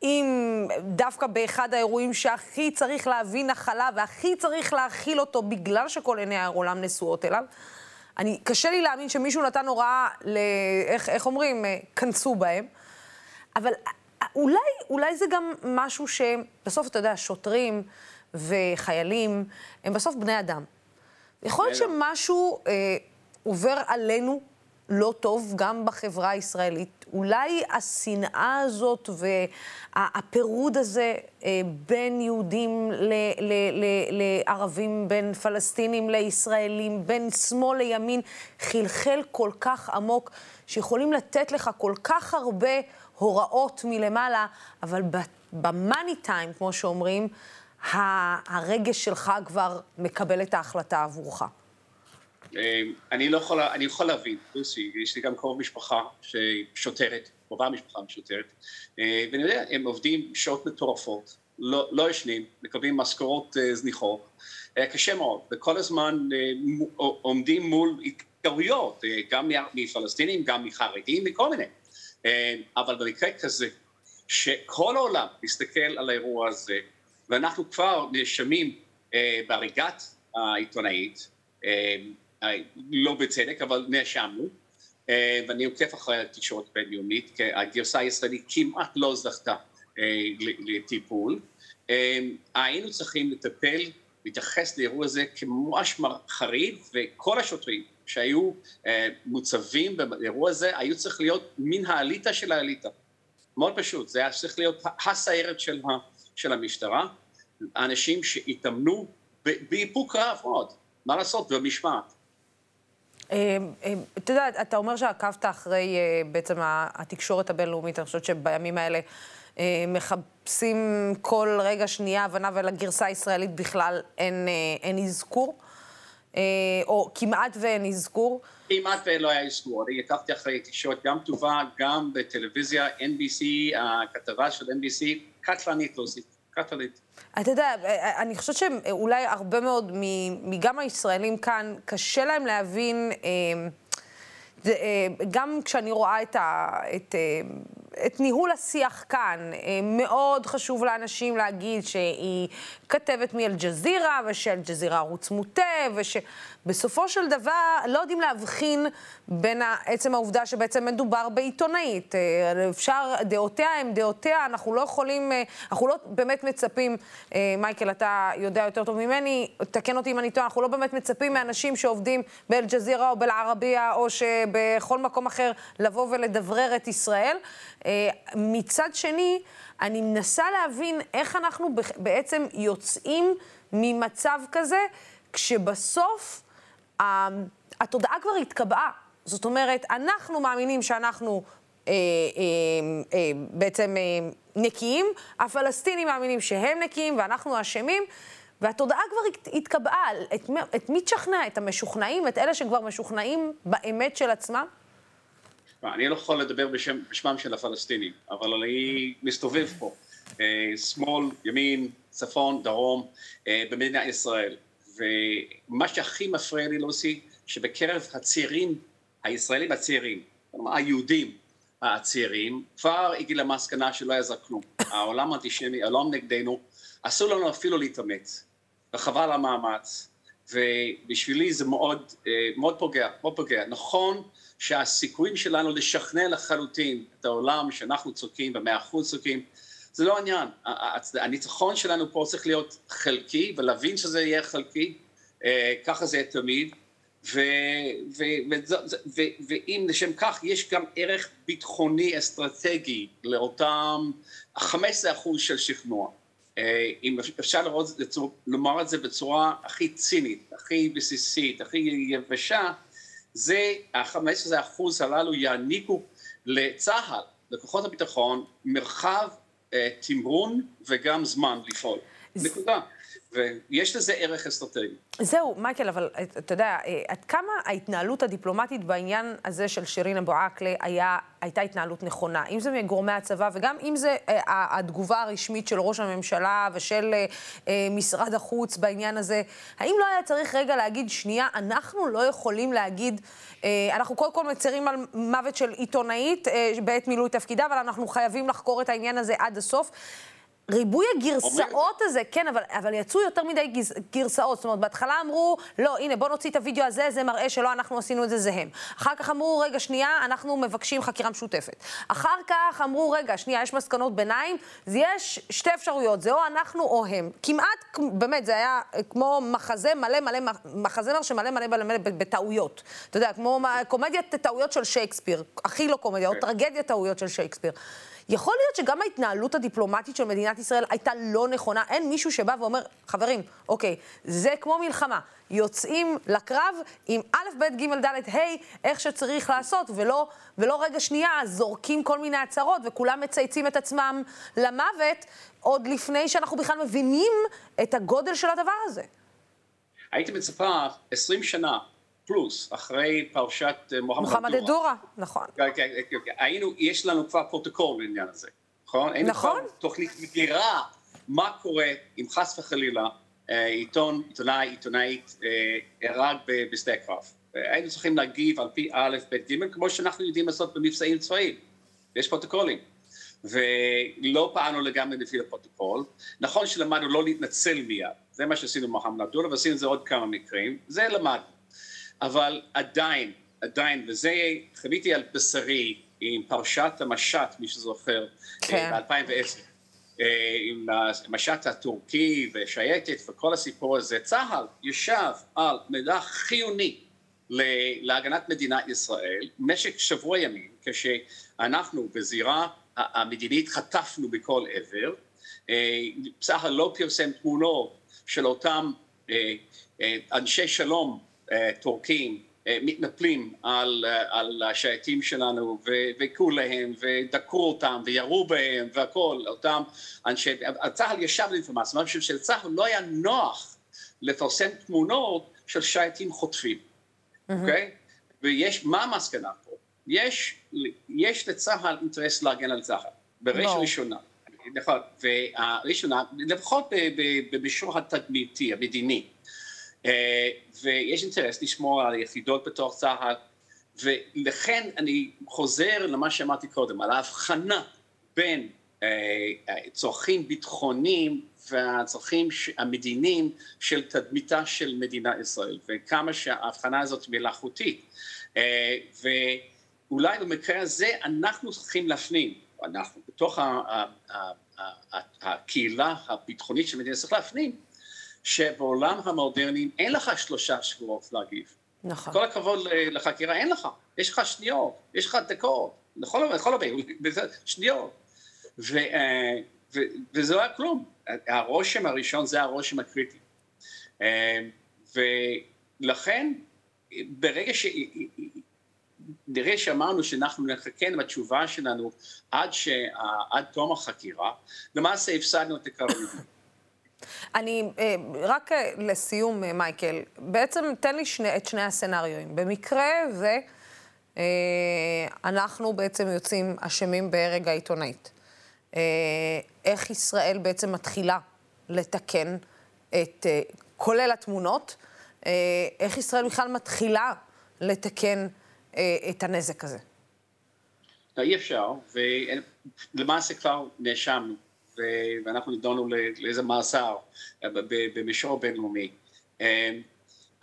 Speaker 1: אם דווקא באחד האירועים שהכי צריך להביא נחלה והכי צריך להכיל אותו בגלל שכל עיני העולם נשואות אליו, אני, קשה לי להאמין שמישהו נתן הוראה ל... איך, איך אומרים? כנסו בהם. אבל אולי, אולי זה גם משהו שבסוף, אתה יודע, שוטרים וחיילים הם בסוף בני אדם. יכול להיות שמשהו... אה, עובר עלינו לא טוב גם בחברה הישראלית. אולי השנאה הזאת והפירוד הזה אה, בין יהודים לערבים, בין פלסטינים לישראלים, בין שמאל לימין, חלחל כל כך עמוק, שיכולים לתת לך כל כך הרבה הוראות מלמעלה, אבל במאני טיים, כמו שאומרים, הרגש שלך כבר מקבל את ההחלטה עבורך.
Speaker 5: אה, אני לא יכול, אני יכול להבין, לוסי, יש לי גם קרוב משפחה שהיא שוטרת, קרובה משפחה משוטרת, אה, ואני יודע, הם עובדים שעות מטורפות, לא, לא ישנים, מקבלים משכורות uh, זניחות, קשה מאוד, וכל הזמן uh, עומדים מול התקרויות, uh, גם מפלסטינים, גם מחרדים, מכל מיני. Uh, אבל במקרה כזה, שכל העולם מסתכל על האירוע הזה, ואנחנו כבר נאשמים בהריגת העיתונאית, לא בצדק, אבל נאשמנו, uh, ואני עוקב אחרי התקשורת הבינלאומית, כי הגרסה הישראלית כמעט לא זכתה אה, לטיפול. אה, היינו צריכים לטפל, להתייחס לאירוע הזה כממש חריג, וכל השוטרים שהיו אה, מוצבים באירוע הזה, היו צריך להיות מן האליטה של האליטה. מאוד פשוט, זה היה צריך להיות הסיירת של, של המשטרה, אנשים שהתאמנו באיפוק רב מאוד, מה לעשות, במשמעת.
Speaker 1: אתה יודע, אתה אומר שעקבת אחרי בעצם התקשורת הבינלאומית, אני חושבת שבימים האלה אה, מחפשים כל רגע שנייה הבנה, ולגרסה הישראלית בכלל אין, אה, אין אזכור, אה, או כמעט ואין אזכור.
Speaker 5: כמעט ולא היה אזכור. אני עקבתי אחרי תקשורת גם טובה, גם בטלוויזיה, NBC, הכתבה של NBC, קטלנית להוסיף, קטלנית.
Speaker 1: אתה יודע, אני חושבת שאולי הרבה מאוד, מגם הישראלים כאן, קשה להם להבין, גם כשאני רואה את, ה, את את ניהול השיח כאן. אה, מאוד חשוב לאנשים להגיד שהיא כתבת מאל-ג'זירה, ושאל-ג'זירה ערוץ מוטה, וש... בסופו של דבר לא יודעים להבחין בין עצם העובדה שבעצם מדובר בעיתונאית. אה, אפשר, דעותיה הן דעותיה, אנחנו לא יכולים, אה, אנחנו לא באמת מצפים, אה, מייקל, אתה יודע יותר טוב ממני, תקן אותי אם אני טועה, אנחנו לא באמת מצפים מאנשים שעובדים באל-ג'זירה או באל-ערבייה, או שבכל מקום אחר, לבוא ולדברר את ישראל. מצד שני, אני מנסה להבין איך אנחנו בעצם יוצאים ממצב כזה, כשבסוף התודעה כבר התקבעה. זאת אומרת, אנחנו מאמינים שאנחנו אה, אה, אה, בעצם אה, נקיים, הפלסטינים מאמינים שהם נקיים ואנחנו אשמים, והתודעה כבר התקבעה. את, את מי תשכנע? את המשוכנעים? את אלה שכבר משוכנעים באמת של עצמם?
Speaker 5: אני לא יכול לדבר בשם, בשמם של הפלסטינים, אבל אני מסתובב פה, אה, שמאל, ימין, צפון, דרום, אה, במדינת ישראל. ומה שהכי מפריע לי להוציא, שבקרב הצעירים, הישראלים הצעירים, היהודים הצעירים, כבר הגיע למסקנה שלא יעזר כלום. העולם האנטישמי, העולם נגדנו, אסור לנו אפילו להתאמץ, וחבל המאמץ, ובשבילי זה מאוד, אה, מאוד פוגע, מאוד פוגע. נכון שהסיכויים שלנו לשכנע לחלוטין את העולם שאנחנו צודקים, במאה אחוז צודקים, זה לא העניין. הניצחון שלנו פה צריך להיות חלקי, ולהבין שזה יהיה חלקי, אה, ככה זה תמיד, ואם לשם כך יש גם ערך ביטחוני אסטרטגי לאותם 15 אחוז של שכנוע. אה, אם אפשר לראות, לומר את זה בצורה הכי צינית, הכי בסיסית, הכי יבשה, זה ה-15 אחוז הללו יעניקו לצה"ל, לכוחות הביטחון, מרחב תמרון וגם זמן לפעול. נקודה. ויש לזה ערך אסטרטגי.
Speaker 1: זהו, מייקל, אבל אתה יודע, אה, עד כמה ההתנהלות הדיפלומטית בעניין הזה של שירין אבו עקלה היה, הייתה התנהלות נכונה? אם זה מגורמי הצבא וגם אם זה אה, התגובה הרשמית של ראש הממשלה ושל אה, משרד החוץ בעניין הזה, האם לא היה צריך רגע להגיד, שנייה, אנחנו לא יכולים להגיד, אנחנו קודם כל מצרים על מוות של עיתונאית בעת מילוי תפקידה, אבל אנחנו חייבים לחקור את העניין הזה עד הסוף. ריבוי הגרסאות הזה, כן, אבל, אבל יצאו יותר מדי גז, גרסאות. זאת אומרת, בהתחלה אמרו, לא, הנה, בוא נוציא את הוידאו הזה, זה מראה שלא אנחנו עשינו את זה, זה הם. אחר כך אמרו, רגע, שנייה, אנחנו מבקשים חקירה משותפת. אחר כך אמרו, רגע, שנייה, יש מסקנות ביניים, יש שתי אפשרויות, זה או אנחנו או הם. כמעט, באמת, זה היה כמו מחזה מלא מלא, מחזמר שמלא מלא מלא מלא בטעויות. אתה יודע, כמו קומדיית טעויות של שייקספיר, הכי לא קומדיה, או כן. טרגדיית טעויות של שייקספיר. יכול להיות שגם ההתנהלות הדיפלומטית של מדינת ישראל הייתה לא נכונה. אין מישהו שבא ואומר, חברים, אוקיי, זה כמו מלחמה. יוצאים לקרב עם א', ב', ג', ד', ה', איך שצריך לעשות, ולא, ולא רגע שנייה זורקים כל מיני הצהרות וכולם מצייצים את עצמם למוות, עוד לפני שאנחנו בכלל מבינים את הגודל של הדבר הזה.
Speaker 5: הייתי מצפה 20 שנה פלוס, אחרי פרשת אה, מוחמד
Speaker 1: מוחמד א-דורה, נכון.
Speaker 5: כן, כן, כן, היינו, יש לנו כבר פרוטוקול בעניין הזה, נכון?
Speaker 1: נכון.
Speaker 5: תוכנית מגירה מה קורה אם חס וחלילה עיתון, עיתונאי, עיתונאית הרג בשדה הקרב. היינו צריכים להגיב על פי א', ב', ג', כמו שאנחנו יודעים לעשות במבצעים צבאיים. יש פרוטוקולים. ולא פעלנו לגמרי לפי הפרוטוקול. נכון שלמדנו לא להתנצל מיד, זה מה שעשינו במוחמד עבדולה, ועשינו את זה עוד כמה מקרים, זה למדנו. אבל עדיין, עדיין, וזה חוויתי על בשרי עם פרשת המשט, מי שזוכר, כן. ב-2010. עם המשט הטורקי ושייטת וכל הסיפור הזה, צה"ל ישב על מידע חיוני להגנת מדינת ישראל במשך שבוע ימים, כשאנחנו בזירה המדינית חטפנו בכל עבר, צה"ל לא פרסם תמונות של אותם אנשי שלום טורקים מתנפלים על, על השייטים שלנו והכו להם ודקרו אותם וירו בהם והכל, אותם אנשי, צה"ל ישב על אינפורמציה, משהו שלצה"ל לא היה נוח לפרסם תמונות של שייטים חוטפים, אוקיי? Mm-hmm. Okay? ויש, מה המסקנה פה? יש, יש לצה"ל אינטרס להגן על צה"ל, בראש no. ראשונה. נכון, והראשונה, לפחות במישור התדמיתי, המדיני. אה, ויש אינטרס לשמור על היחידות בתוך צה"ל, ולכן אני חוזר למה שאמרתי קודם, על ההבחנה בין אה, צרכים ביטחוניים והצרכים המדיניים של תדמיתה של מדינת ישראל, וכמה שההבחנה הזאת מלאכותית. אה, ואולי במקרה הזה אנחנו צריכים להפנים, אנחנו בתוך הקהילה הביטחונית של מדינת ישראל להפנים, שבעולם המודרני אין לך שלושה שבועות להגיב. נכון. כל הכבוד לחקירה, אין לך. יש לך שניות, יש לך דקות, לכל הרבה, שניות. ו, אה, ו, וזה לא היה כלום. הרושם הראשון זה הרושם הקריטי. אה, ולכן, ברגע ש... נראה שאמרנו שאנחנו נחכה עם התשובה שלנו עד, ש... עד תום החקירה, למעשה הפסדנו את הקרב.
Speaker 1: אני, אה, רק אה, לסיום, אה, מייקל, בעצם תן לי שני, את שני הסצנריואים. במקרה ואנחנו בעצם יוצאים אשמים בהרג העיתונאית. איך ישראל בעצם מתחילה לתקן את, כולל התמונות, איך ישראל בכלל מתחילה לתקן את הנזק הזה?
Speaker 5: לא, אי אפשר, ולמעשה כבר נאשמנו. ואנחנו נידונו לאיזה מאסר אה, במישור הבינלאומי. אה,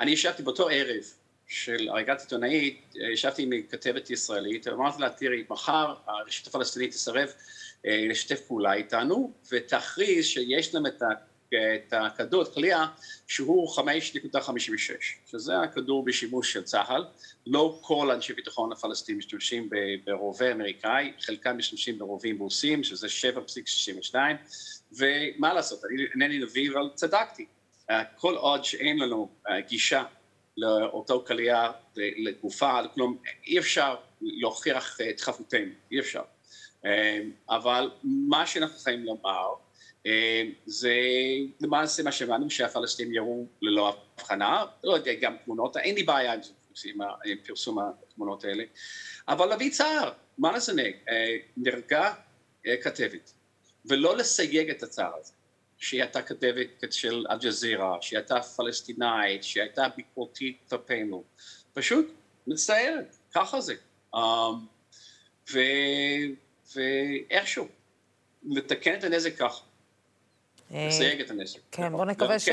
Speaker 5: אני ישבתי באותו ערב של הריגת עיתונאית, אה, ישבתי עם כתבת ישראלית, ואמרתי לה, תראי, מחר הרשות הפלסטינית תסרב לשתף פעולה איתנו, ותכריז שיש להם את את הכדור, את קליעה, שהוא 5.56, שזה הכדור בשימוש של צה"ל, לא כל אנשי ביטחון הפלסטינים משתמשים ברובה אמריקאי, חלקם משתמשים ברובים רוסים, שזה 7.62, ומה לעשות, אני אינני נביא, אבל צדקתי, כל עוד שאין לנו גישה לאותו קליעה, לגופה, כלום, אי אפשר להוכיח את חפותנו, אי אפשר. אבל מה שאנחנו יכולים לומר אה, זה למעשה מה שהבנו שהפלסטינים יראו ללא הבחנה, לא יודע, גם תמונות, אין לי בעיה עם פרסום התמונות האלה, אבל להביא צער, מה לזנק, אה, נרגע אה, כתבת, ולא לסייג את הצער הזה, שהיא הייתה כתבת של אל-ג'זירה, שהיא הייתה פלסטינאית, שהיא הייתה ביקורתית כלפינו, פשוט מצטערת, ככה זה. ואיכשהו, לתקן את הנזק ככה. לסייג את הנשק.
Speaker 1: כן, בוא נקווה ש...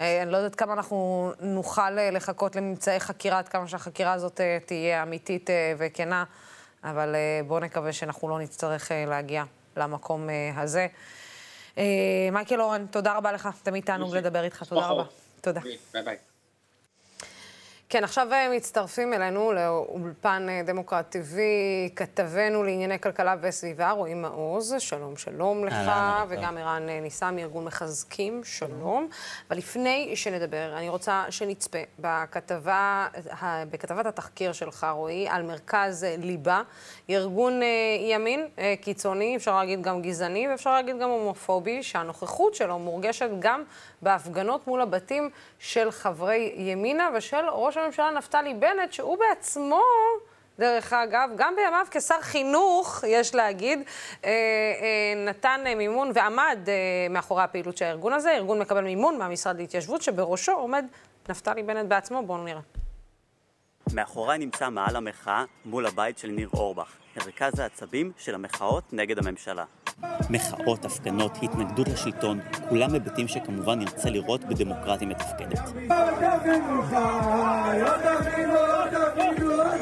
Speaker 1: אה, אני לא יודעת כמה אנחנו נוכל אה, לחכות לממצאי חקירה, עד כמה שהחקירה הזאת אה, תהיה אמיתית וכנה, אבל בואו נקווה שאנחנו לא נצטרך להגיע למקום הזה. מייקל אורן, תודה רבה לך, תמיד תענוג לדבר איתך, תודה רבה. תודה. ביי ביי. כן, עכשיו אה, מצטרפים אלינו לאולפן אה, דמוקרט TV, כתבנו לענייני כלכלה וסביבה, רועי מעוז, שלום שלום לך, וגם ערן אה, ניסה מארגון מחזקים, שלום. אבל לפני שנדבר, אני רוצה שנצפה בכתבה, בכתבת התחקיר שלך, רועי, על מרכז ליבה, ארגון ימין קיצוני, אפשר להגיד גם גזעני, ואפשר להגיד גם הומופובי, שהנוכחות שלו מורגשת גם בהפגנות מול הבתים של חברי ימינה ושל ראש הממשלה נפתלי בנט, שהוא בעצמו דרך אגב, גם בימיו כשר חינוך, יש להגיד, אה, אה, נתן מימון ועמד אה, מאחורי הפעילות של הארגון הזה. הארגון מקבל מימון מהמשרד להתיישבות, שבראשו עומד נפתלי בנט בעצמו. בואו נראה.
Speaker 6: מאחוריי נמצא מעל המחאה מול הבית של ניר אורבך, מרכז העצבים של המחאות נגד הממשלה. מחאות, הפגנות, התנגדות לשלטון, כולם היבטים שכמובן נרצה לראות בדמוקרטיה מתפקדת.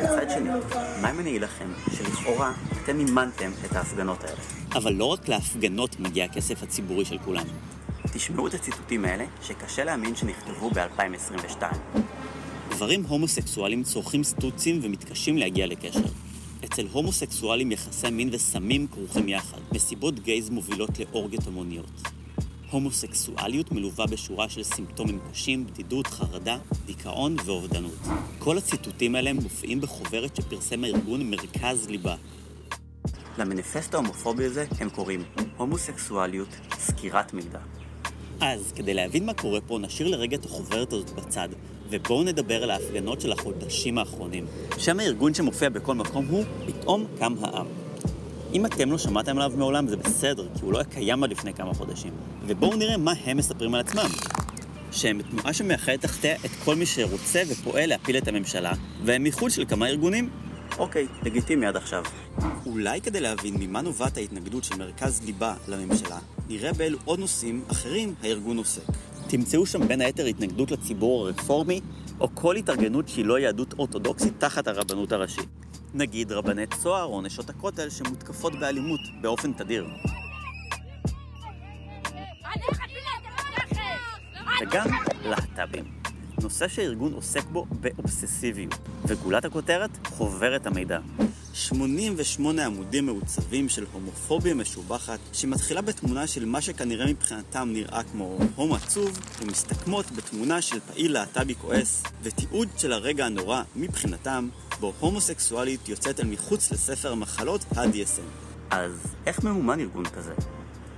Speaker 6: מצד שני, מה אם אני אגיד לכם שלכאורה אתם מימנתם את ההפגנות האלה? אבל לא רק להפגנות מגיע הכסף הציבורי של כולנו. תשמעו את הציטוטים האלה, שקשה להאמין שנכתבו ב-2022. גברים הומוסקסואלים צורכים סטוצים ומתקשים להגיע לקשר. אצל הומוסקסואלים יחסי מין וסמים כרוכים יחד. מסיבות גייז מובילות לאורגיות המוניות. הומוסקסואליות מלווה בשורה של סימפטומים קשים, בדידות, חרדה, דיכאון ואובדנות. כל הציטוטים האלה מופיעים בחוברת שפרסם הארגון מרכז ליבה. למניפסט ההומופובי הזה הם קוראים הומוסקסואליות, סקירת מידע. אז, כדי להבין מה קורה פה, נשאיר לרגע את החוברת הזאת בצד, ובואו נדבר על ההפגנות של החודשים האחרונים. שם הארגון שמופיע בכל מקום הוא פתאום קם העם. אם אתם לא שמעתם עליו מעולם זה בסדר, כי הוא לא היה קיים עד לפני כמה חודשים. ובואו נראה מה הם מספרים על עצמם. שהם תנועה שמאחדת תחתיה את כל מי שרוצה ופועל להפיל את הממשלה, והם מחוץ של כמה ארגונים. אוקיי, לגיטימי עד עכשיו. אולי כדי להבין ממה נובעת ההתנגדות של מרכז ליבה לממשלה, נראה באילו עוד נושאים אחרים הארגון עוסק. תמצאו שם בין היתר התנגדות לציבור הרפורמי, או כל התארגנות שהיא לא יהדות אורתודוקסית תחת הרבנות הראשית. נגיד רבני צוהר או נשות הכותל שמותקפות באלימות באופן תדיר. וגם להט"בים. נושא שהארגון עוסק בו באובססיביות, וגולת הכותרת חוברת המידע. 88 עמודים מעוצבים של הומופוביה משובחת, שמתחילה בתמונה של מה שכנראה מבחינתם נראה כמו הום עצוב, ומסתכמות בתמונה של פעיל להט"בי כועס, ותיעוד של הרגע הנורא מבחינתם, בו הומוסקסואלית יוצאת אל מחוץ לספר המחלות ה-DSM. אז איך ממומן ארגון כזה?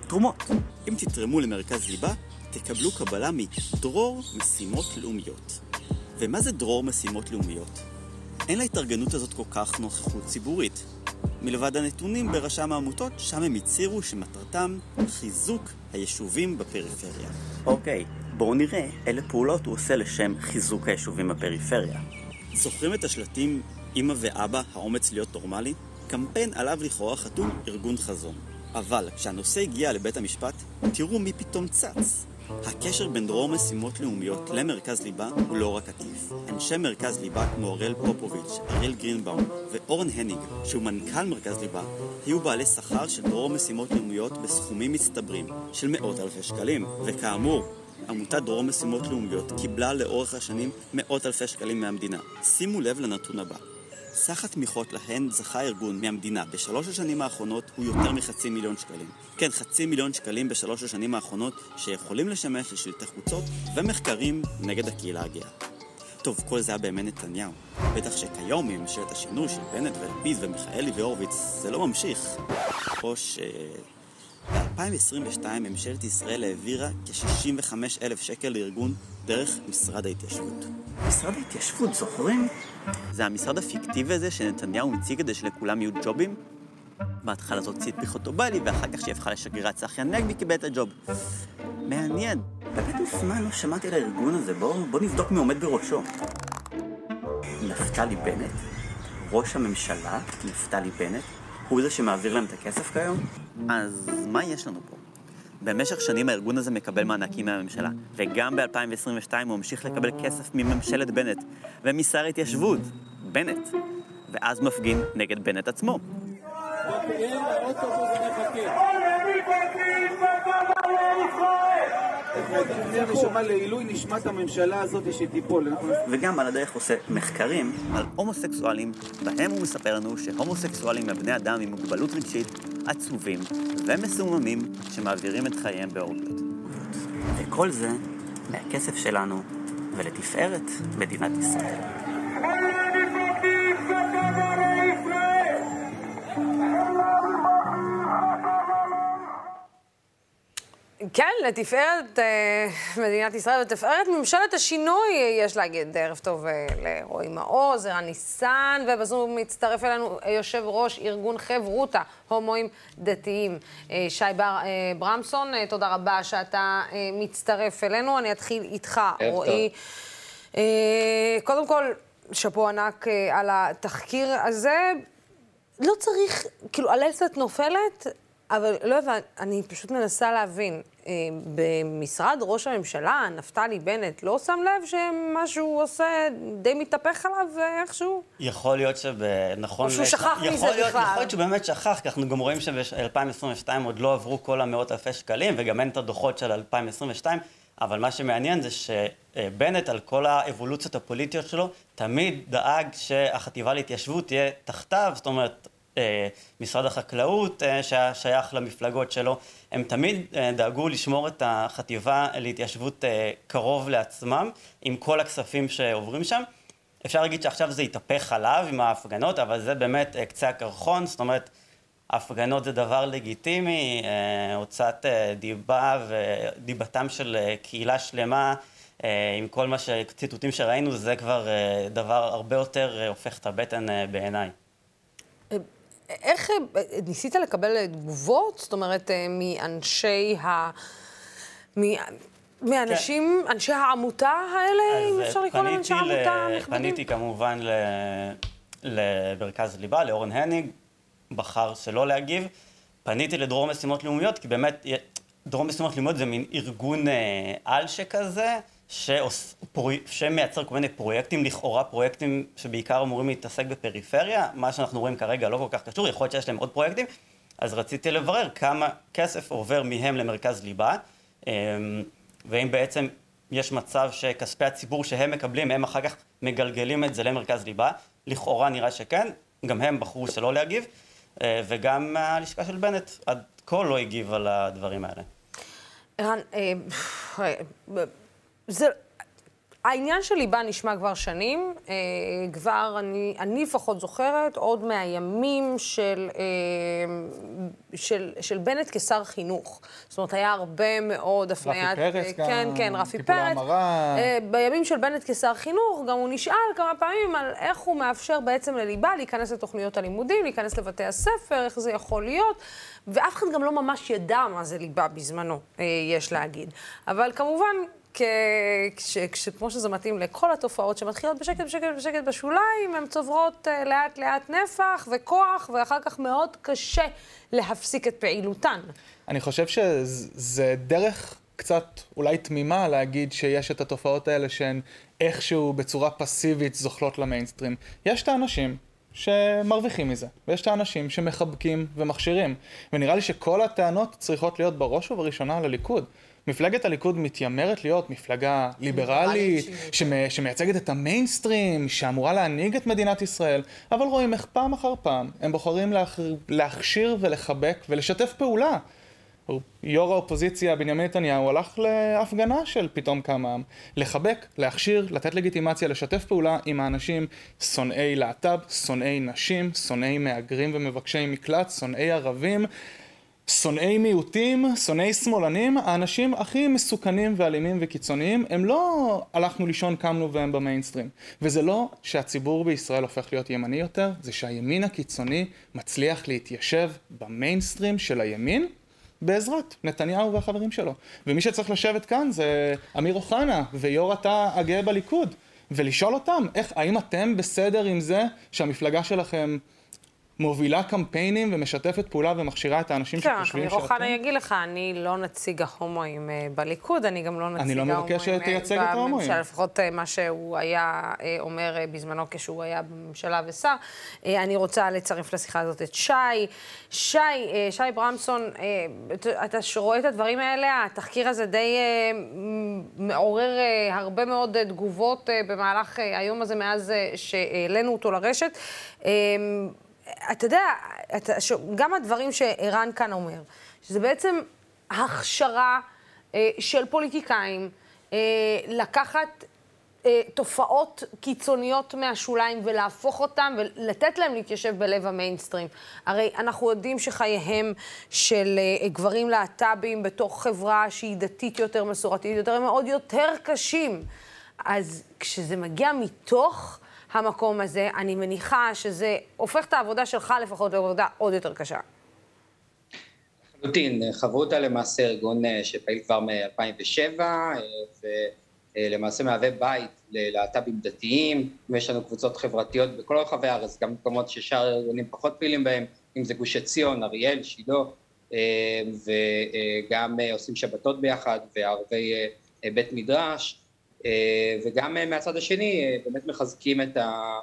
Speaker 6: תרומות. אם תתרמו למרכז ליבה, תקבלו קבלה מדרור משימות לאומיות. ומה זה דרור משימות לאומיות? אין להתארגנות הזאת כל כך נוכחות ציבורית. מלבד הנתונים ברשם העמותות, שם הם הצהירו שמטרתם חיזוק היישובים בפריפריה. אוקיי, בואו נראה אילו פעולות הוא עושה לשם חיזוק היישובים בפריפריה. זוכרים את השלטים אמא ואבא, האומץ להיות נורמלי? קמפיין עליו לכאורה חתום ארגון חזון. אבל כשהנושא הגיע לבית המשפט, תראו מי פתאום צץ. הקשר בין דרור משימות לאומיות למרכז ליבה הוא לא רק עקיף. אנשי מרכז ליבה כמו אראל פופוביץ', אראל גרינבאום ואורן הניג, שהוא מנכ"ל מרכז ליבה, היו בעלי שכר של דרור משימות לאומיות בסכומים מצטברים של מאות אלפי שקלים. וכאמור, עמותת דרור משימות לאומיות קיבלה לאורך השנים מאות אלפי שקלים מהמדינה. שימו לב לנתון הבא סך התמיכות להן זכה הארגון מהמדינה בשלוש השנים האחרונות הוא יותר מחצי מיליון שקלים. כן, חצי מיליון שקלים בשלוש השנים האחרונות שיכולים לשמש לשלטי חוצות ומחקרים נגד הקהילה הגאה. טוב, כל זה היה בימי נתניהו. בטח שכיום עם ממשלת השינוי של בנט ולפיד ומיכאלי והורוביץ זה לא ממשיך. או ש... ב-2022 ממשלת ישראל העבירה כ-65 אלף שקל לארגון דרך משרד ההתיישבות. משרד ההתיישבות, זוכרים? זה המשרד הפיקטיבי הזה שנתניהו הציג כדי שלכולם יהיו ג'ובים? בהתחלה זאת ציפי חוטובלי, ואחר כך שהיא הפכה לשגרירת צחי הנגבי קיבל את הג'וב. מעניין. באמת מזמן לא שמעתי על הארגון הזה, בואו בוא נבדוק מי עומד בראשו. נפתלי בנט? ראש הממשלה, נפתלי בנט? הוא זה שמעביר להם את הכסף כיום? אז מה יש לנו פה? במשך שנים הארגון הזה מקבל מענקים מהממשלה, וגם ב-2022 הוא ממשיך לקבל כסף מממשלת בנט, ומשר התיישבות, בנט, ואז מפגין נגד בנט עצמו. וגם על הדרך עושה מחקרים על הומוסקסואלים, בהם הוא מספר לנו שהומוסקסואלים הם בני אדם עם מוגבלות רגשית עצובים ומסוממים שמעבירים את חייהם באורגיות. וכל זה מהכסף שלנו ולתפארת מדינת ישראל.
Speaker 1: כן, לתפארת אה, מדינת ישראל לתפארת ממשלת השינוי, יש להגיד. ערב טוב אה, לרועי מעוז, ערן ניסן, ובזום מצטרף אלינו יושב ראש ארגון חברותא, הומואים דתיים, אה, שי בר, ברמסון. תודה רבה שאתה מצטרף אלינו. אני אתחיל איתך, רועי. קודם כל, שאפו ענק על התחקיר הזה. לא צריך, כאילו, הלסת נופלת, אבל לא הבנתי, אני פשוט מנסה להבין. אה, במשרד ראש הממשלה, נפתלי בנט, לא שם לב שמה שהוא עושה די מתהפך עליו איכשהו?
Speaker 7: יכול להיות שנכון...
Speaker 1: או שהוא שכח מזה בכלל.
Speaker 7: יכול להיות שהוא באמת שכח, כי אנחנו גם רואים שב-2022 עוד לא עברו כל המאות אלפי שקלים, וגם אין את הדוחות של 2022. אבל מה שמעניין זה שבנט, על כל האבולוציות הפוליטיות שלו, תמיד דאג שהחטיבה להתיישבות תהיה תחתיו, זאת אומרת, אה, משרד החקלאות אה, שהיה שייך למפלגות שלו, הם תמיד אה, דאגו לשמור את החטיבה להתיישבות קרוב לעצמם, עם כל הכספים שעוברים שם. אפשר להגיד שעכשיו זה התהפך עליו עם ההפגנות, אבל זה באמת קצה הקרחון, זאת אומרת, הפגנות זה דבר לגיטימי, הוצאת דיבה ודיבתם של קהילה שלמה, עם כל מה שציטוטים שראינו, זה כבר דבר הרבה יותר הופך את הבטן בעיניי.
Speaker 1: איך ניסית לקבל תגובות? זאת אומרת, אה, מאנשי ה... מאנשים, כן. אנשי העמותה האלה, אם אפשר לקרוא להם אנשי העמותה הנכבדים?
Speaker 7: פניתי כמובן למרכז ליבה, לאורן הניג, בחר שלא להגיב. פניתי לדרום משימות לאומיות, כי באמת, דרום משימות לאומיות זה מין ארגון אה, על שכזה, שעוש, פרו, שמייצר כל מיני פרויקטים, לכאורה פרויקטים שבעיקר אמורים להתעסק בפריפריה, מה שאנחנו רואים כרגע לא כל כך קשור, יכול להיות שיש להם עוד פרויקטים, אז רציתי לברר כמה כסף עובר מהם למרכז ליבה, אמ, ואם בעצם יש מצב שכספי הציבור שהם מקבלים, הם אחר כך מגלגלים את זה למרכז ליבה, לכאורה נראה שכן, גם הם בחרו שלא להגיב, אה, וגם הלשכה של בנט עד כה לא הגיב על הדברים האלה.
Speaker 1: ערן, אה, זה... העניין של ליבה נשמע כבר שנים, אה, כבר אני, אני לפחות זוכרת עוד מהימים של, אה, של, של בנט כשר חינוך. זאת אומרת, היה הרבה מאוד הפניית...
Speaker 8: רפי פרץ
Speaker 1: אה, כן, כן, רפי פרץ. אה, בימים של בנט כשר חינוך, גם הוא נשאל כמה פעמים על איך הוא מאפשר בעצם לליבה להיכנס לתוכניות הלימודים, להיכנס לבתי הספר, איך זה יכול להיות, ואף אחד גם לא ממש ידע מה זה ליבה בזמנו, אה, יש להגיד. אבל כמובן... כמו שזה מתאים לכל התופעות שמתחילות בשקט, בשקט, בשקט בשוליים, הן צוברות uh, לאט לאט נפח וכוח, ואחר כך מאוד קשה להפסיק את פעילותן.
Speaker 8: אני חושב שזה דרך קצת אולי תמימה להגיד שיש את התופעות האלה שהן איכשהו בצורה פסיבית זוכלות למיינסטרים. יש את האנשים שמרוויחים מזה, ויש את האנשים שמחבקים ומכשירים. ונראה לי שכל הטענות צריכות להיות בראש ובראשונה לליכוד. מפלגת הליכוד מתיימרת להיות מפלגה ליברלית, שמייצגת את המיינסטרים, שאמורה להנהיג את מדינת ישראל, אבל רואים איך פעם אחר פעם הם בוחרים להכשיר ולחבק ולשתף פעולה. יו"ר האופוזיציה בנימין נתניהו הלך להפגנה של פתאום כמה עם, לחבק, להכשיר, לתת לגיטימציה, לשתף פעולה עם האנשים שונאי להט"ב, שונאי נשים, שונאי מהגרים ומבקשי מקלט, שונאי ערבים, שונאי מיעוטים, שונאי שמאלנים, האנשים הכי מסוכנים ואלימים וקיצוניים, הם לא הלכנו לישון, קמנו והם במיינסטרים. וזה לא שהציבור בישראל הופך להיות ימני יותר, זה שהימין הקיצוני מצליח להתיישב במיינסטרים של הימין, בעזרת נתניהו והחברים שלו. ומי שצריך לשבת כאן זה אמיר אוחנה ויו"ר התא הגאה בליכוד, ולשאול אותם, איך, האם אתם בסדר עם זה שהמפלגה שלכם מובילה קמפיינים ומשתפת פעולה ומכשירה את האנשים שחושבים
Speaker 1: שאתם... כן, אמיר אוחנה יגיד לך, אני לא נציג ההומואים אה, בליכוד, אני גם לא נציג
Speaker 8: ההומואים בממשלה. אני לא מבקש שתייצג את ההומואים.
Speaker 1: לפחות אה, מה שהוא היה אה, אומר בזמנו כשהוא היה בממשלה ושר. אני רוצה לצרף לשיחה הזאת את שי. שי, שי ברמסון, אתה רואה את הדברים האלה, התחקיר הזה די מעורר הרבה מאוד תגובות במהלך היום הזה, מאז שהעלינו אותו לרשת. אתה יודע, אתה, גם הדברים שערן כאן אומר, שזה בעצם הכשרה אה, של פוליטיקאים, אה, לקחת אה, תופעות קיצוניות מהשוליים ולהפוך אותן ולתת להם להתיישב בלב המיינסטרים. הרי אנחנו יודעים שחייהם של אה, גברים להט"בים בתוך חברה שהיא דתית יותר, מסורתית יותר, הם מאוד יותר קשים. אז כשזה מגיע מתוך המקום הזה, אני מניחה שזה הופך את העבודה שלך לפחות לעבודה עוד יותר קשה.
Speaker 9: לחלוטין, חברותא למעשה ארגון אה, שפעיל כבר מ-2007, ולמעשה מהווה בית ללהט"בים דתיים, ויש לנו קבוצות חברתיות בכל רחבי הארץ, גם מקומות ששאר הארגונים פחות פעילים בהם, אם זה גוש עציון, אריאל, שילה, אה, וגם עושים שבתות ביחד וערבי אה, בית מדרש, וגם מהצד השני באמת מחזקים את, ה,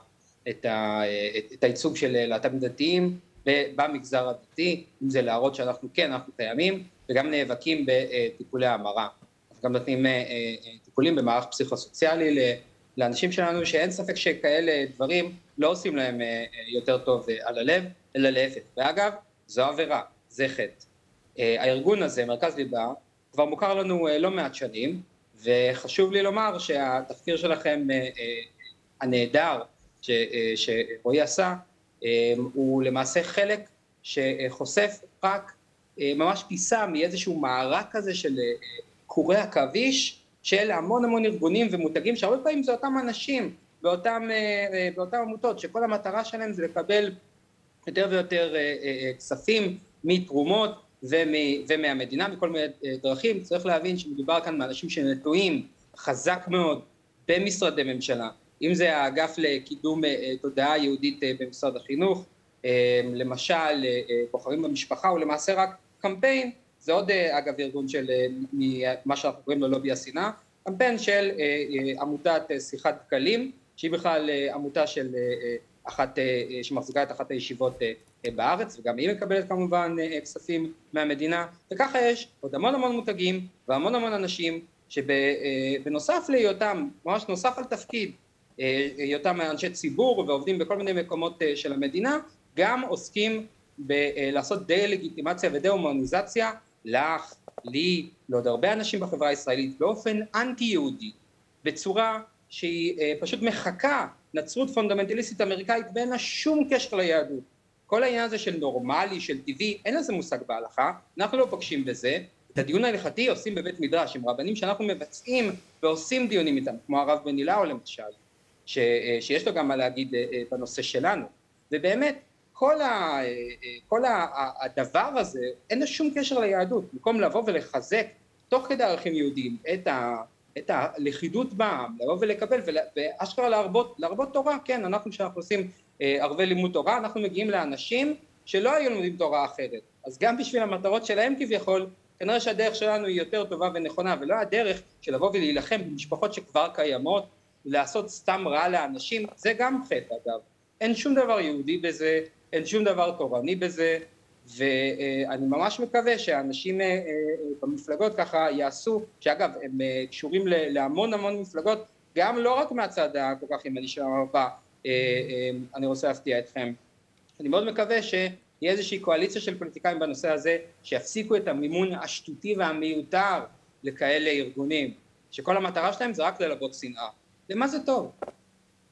Speaker 9: את, ה, את הייצוג של להט"בים דתיים במגזר הדתי, אם זה להראות שאנחנו כן, אנחנו קיימים, וגם נאבקים בטיפולי המרה. אנחנו גם נותנים אה, אה, טיפולים במערך פסיכוסוציאלי לאנשים שלנו, שאין ספק שכאלה דברים לא עושים להם אה, יותר טוב על הלב, אלא להפך. ואגב, זו עבירה, זה חטא. הארגון הזה, מרכז ליבה, כבר מוכר לנו לא מעט שנים, וחשוב לי לומר שהתחקיר שלכם הנהדר שרועי עשה, הוא למעשה חלק שחושף רק אה, ממש פיסה מאיזשהו מארק כזה של אה, קורי עכביש של המון המון ארגונים ומותגים שהרבה פעמים זה אותם אנשים באותם, אה, באותם עמותות שכל המטרה שלהם זה לקבל יותר ויותר כספים מתרומות ומהמדינה מכל מיני דרכים, צריך להבין שמדובר כאן באנשים שנטועים חזק מאוד במשרדי ממשלה, אם זה האגף לקידום אה, תודעה יהודית אה, במשרד החינוך, אה, למשל בוחרים במשפחה הוא למעשה רק קמפיין, זה עוד אגב ארגון של מה שאנחנו קוראים לו לובי השנאה, קמפיין של עמותת שיחת דקלים, שהיא בכלל עמותה של אחת, שמחזיקה את אחת הישיבות בארץ וגם היא מקבלת כמובן כספים מהמדינה וככה יש עוד המון המון מותגים והמון המון אנשים שבנוסף להיותם, ממש נוסף על תפקיד היותם אנשי ציבור ועובדים בכל מיני מקומות אה, של המדינה, גם עוסקים בלעשות אה, דה-לגיטימציה ודה-הומניזציה לך, לי, לעוד הרבה אנשים בחברה הישראלית באופן אנטי-יהודי, בצורה שהיא אה, פשוט מחקה נצרות פונדמנטליסטית אמריקאית ואין לה שום קשר ליהדות. כל העניין הזה של נורמלי, של טבעי, אין לזה מושג בהלכה, אנחנו לא פוגשים בזה. את הדיון ההלכתי עושים בבית מדרש עם רבנים שאנחנו מבצעים ועושים דיונים איתם, כמו הרב בן אילאו למשל. ש, אה, שיש לו גם מה להגיד אה, אה, בנושא שלנו. ובאמת, כל, ה, כל ה, הדבר הזה, אין לו שום קשר ליהדות. במקום לבוא ולחזק, תוך כדי ערכים יהודיים, את, ה, את הלכידות בעם, לבוא ולקבל, ואשכרה להרבות, להרבות תורה, כן, אנחנו כשאנחנו עושים ערבי לימוד תורה, אנחנו מגיעים לאנשים שלא היו לומדים תורה אחרת. אז גם בשביל המטרות שלהם כביכול, כנראה שהדרך שלנו היא יותר טובה ונכונה, ולא הדרך של לבוא ולהילחם במשפחות שכבר קיימות, לעשות סתם רע לאנשים, זה גם חטא אגב. אין שום דבר יהודי בזה, אין שום דבר תורני בזה, ואני ממש מקווה שהאנשים אה, אה, במפלגות ככה יעשו, שאגב הם אה, קשורים להמון המון מפלגות, גם לא רק מהצד הכל כך ימני של המפה, אני רוצה להפתיע אתכם. אני מאוד מקווה שיהיה איזושהי קואליציה של פוליטיקאים בנושא הזה, שיפסיקו את המימון השטותי והמיותר לכאלה ארגונים, שכל המטרה שלהם זה רק ללבות שנאה. למה זה טוב?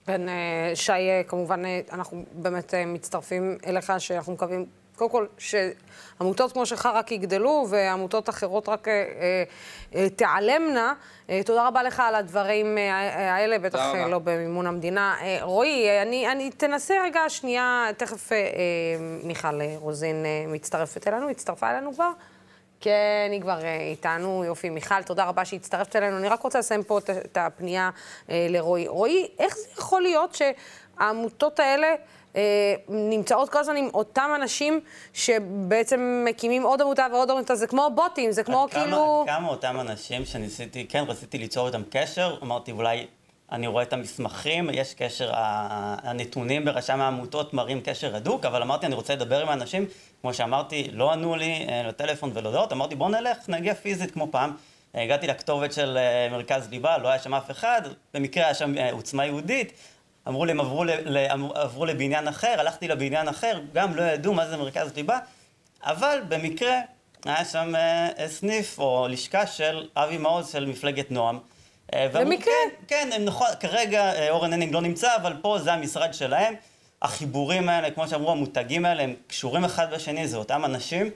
Speaker 1: כן, אה, שי, אה, כמובן, אה, אנחנו באמת מצטרפים אליך, שאנחנו מקווים, קודם כל, שעמותות כמו שלך רק יגדלו, ועמותות אחרות רק אה, אה, תיעלמנה. אה, תודה רבה לך על הדברים האלה, בטח לא במימון המדינה. אה, רועי, אני, אני תנסה רגע שנייה, תכף אה, מיכל רוזין מצטרפת אלינו, הצטרפה אלינו כבר. כן, היא כבר אה, איתנו, יופי. מיכל, תודה רבה שהצטרפת אלינו. אני רק רוצה לסיים פה את הפנייה אה, לרועי. רועי, איך זה יכול להיות שהעמותות האלה אה, נמצאות כל הזמן עם אותם אנשים שבעצם מקימים עוד עמותה ועוד עמותה, זה כמו בוטים, זה כמו כאילו...
Speaker 7: כמה אותם אנשים שניסיתי, כן, רציתי ליצור איתם קשר, אמרתי אולי אני רואה את המסמכים, יש קשר, הנתונים ברשם העמותות מראים קשר הדוק, אבל אמרתי, אני רוצה לדבר עם האנשים, כמו שאמרתי, לא ענו לי אה, לטלפון ולהודעות, אמרתי, בוא נלך, נגיע פיזית כמו פעם. הגעתי לכתובת של אה, מרכז ליבה, לא היה שם אף אחד, במקרה היה שם אה, עוצמה יהודית, אמרו לי, הם עברו, ל, עברו לבניין אחר, הלכתי לבניין אחר, גם לא ידעו מה זה מרכז ליבה, אבל במקרה היה שם סניף או לשכה של אבי מעוז של מפלגת נועם.
Speaker 1: במקרה.
Speaker 7: כן, כן, נכון, כרגע אורן הנינג לא נמצא, אבל פה זה המשרד שלהם. החיבורים האלה, כמו שאמרו, המותגים האלה, הם קשורים אחד בשני, זה אותם אנשים.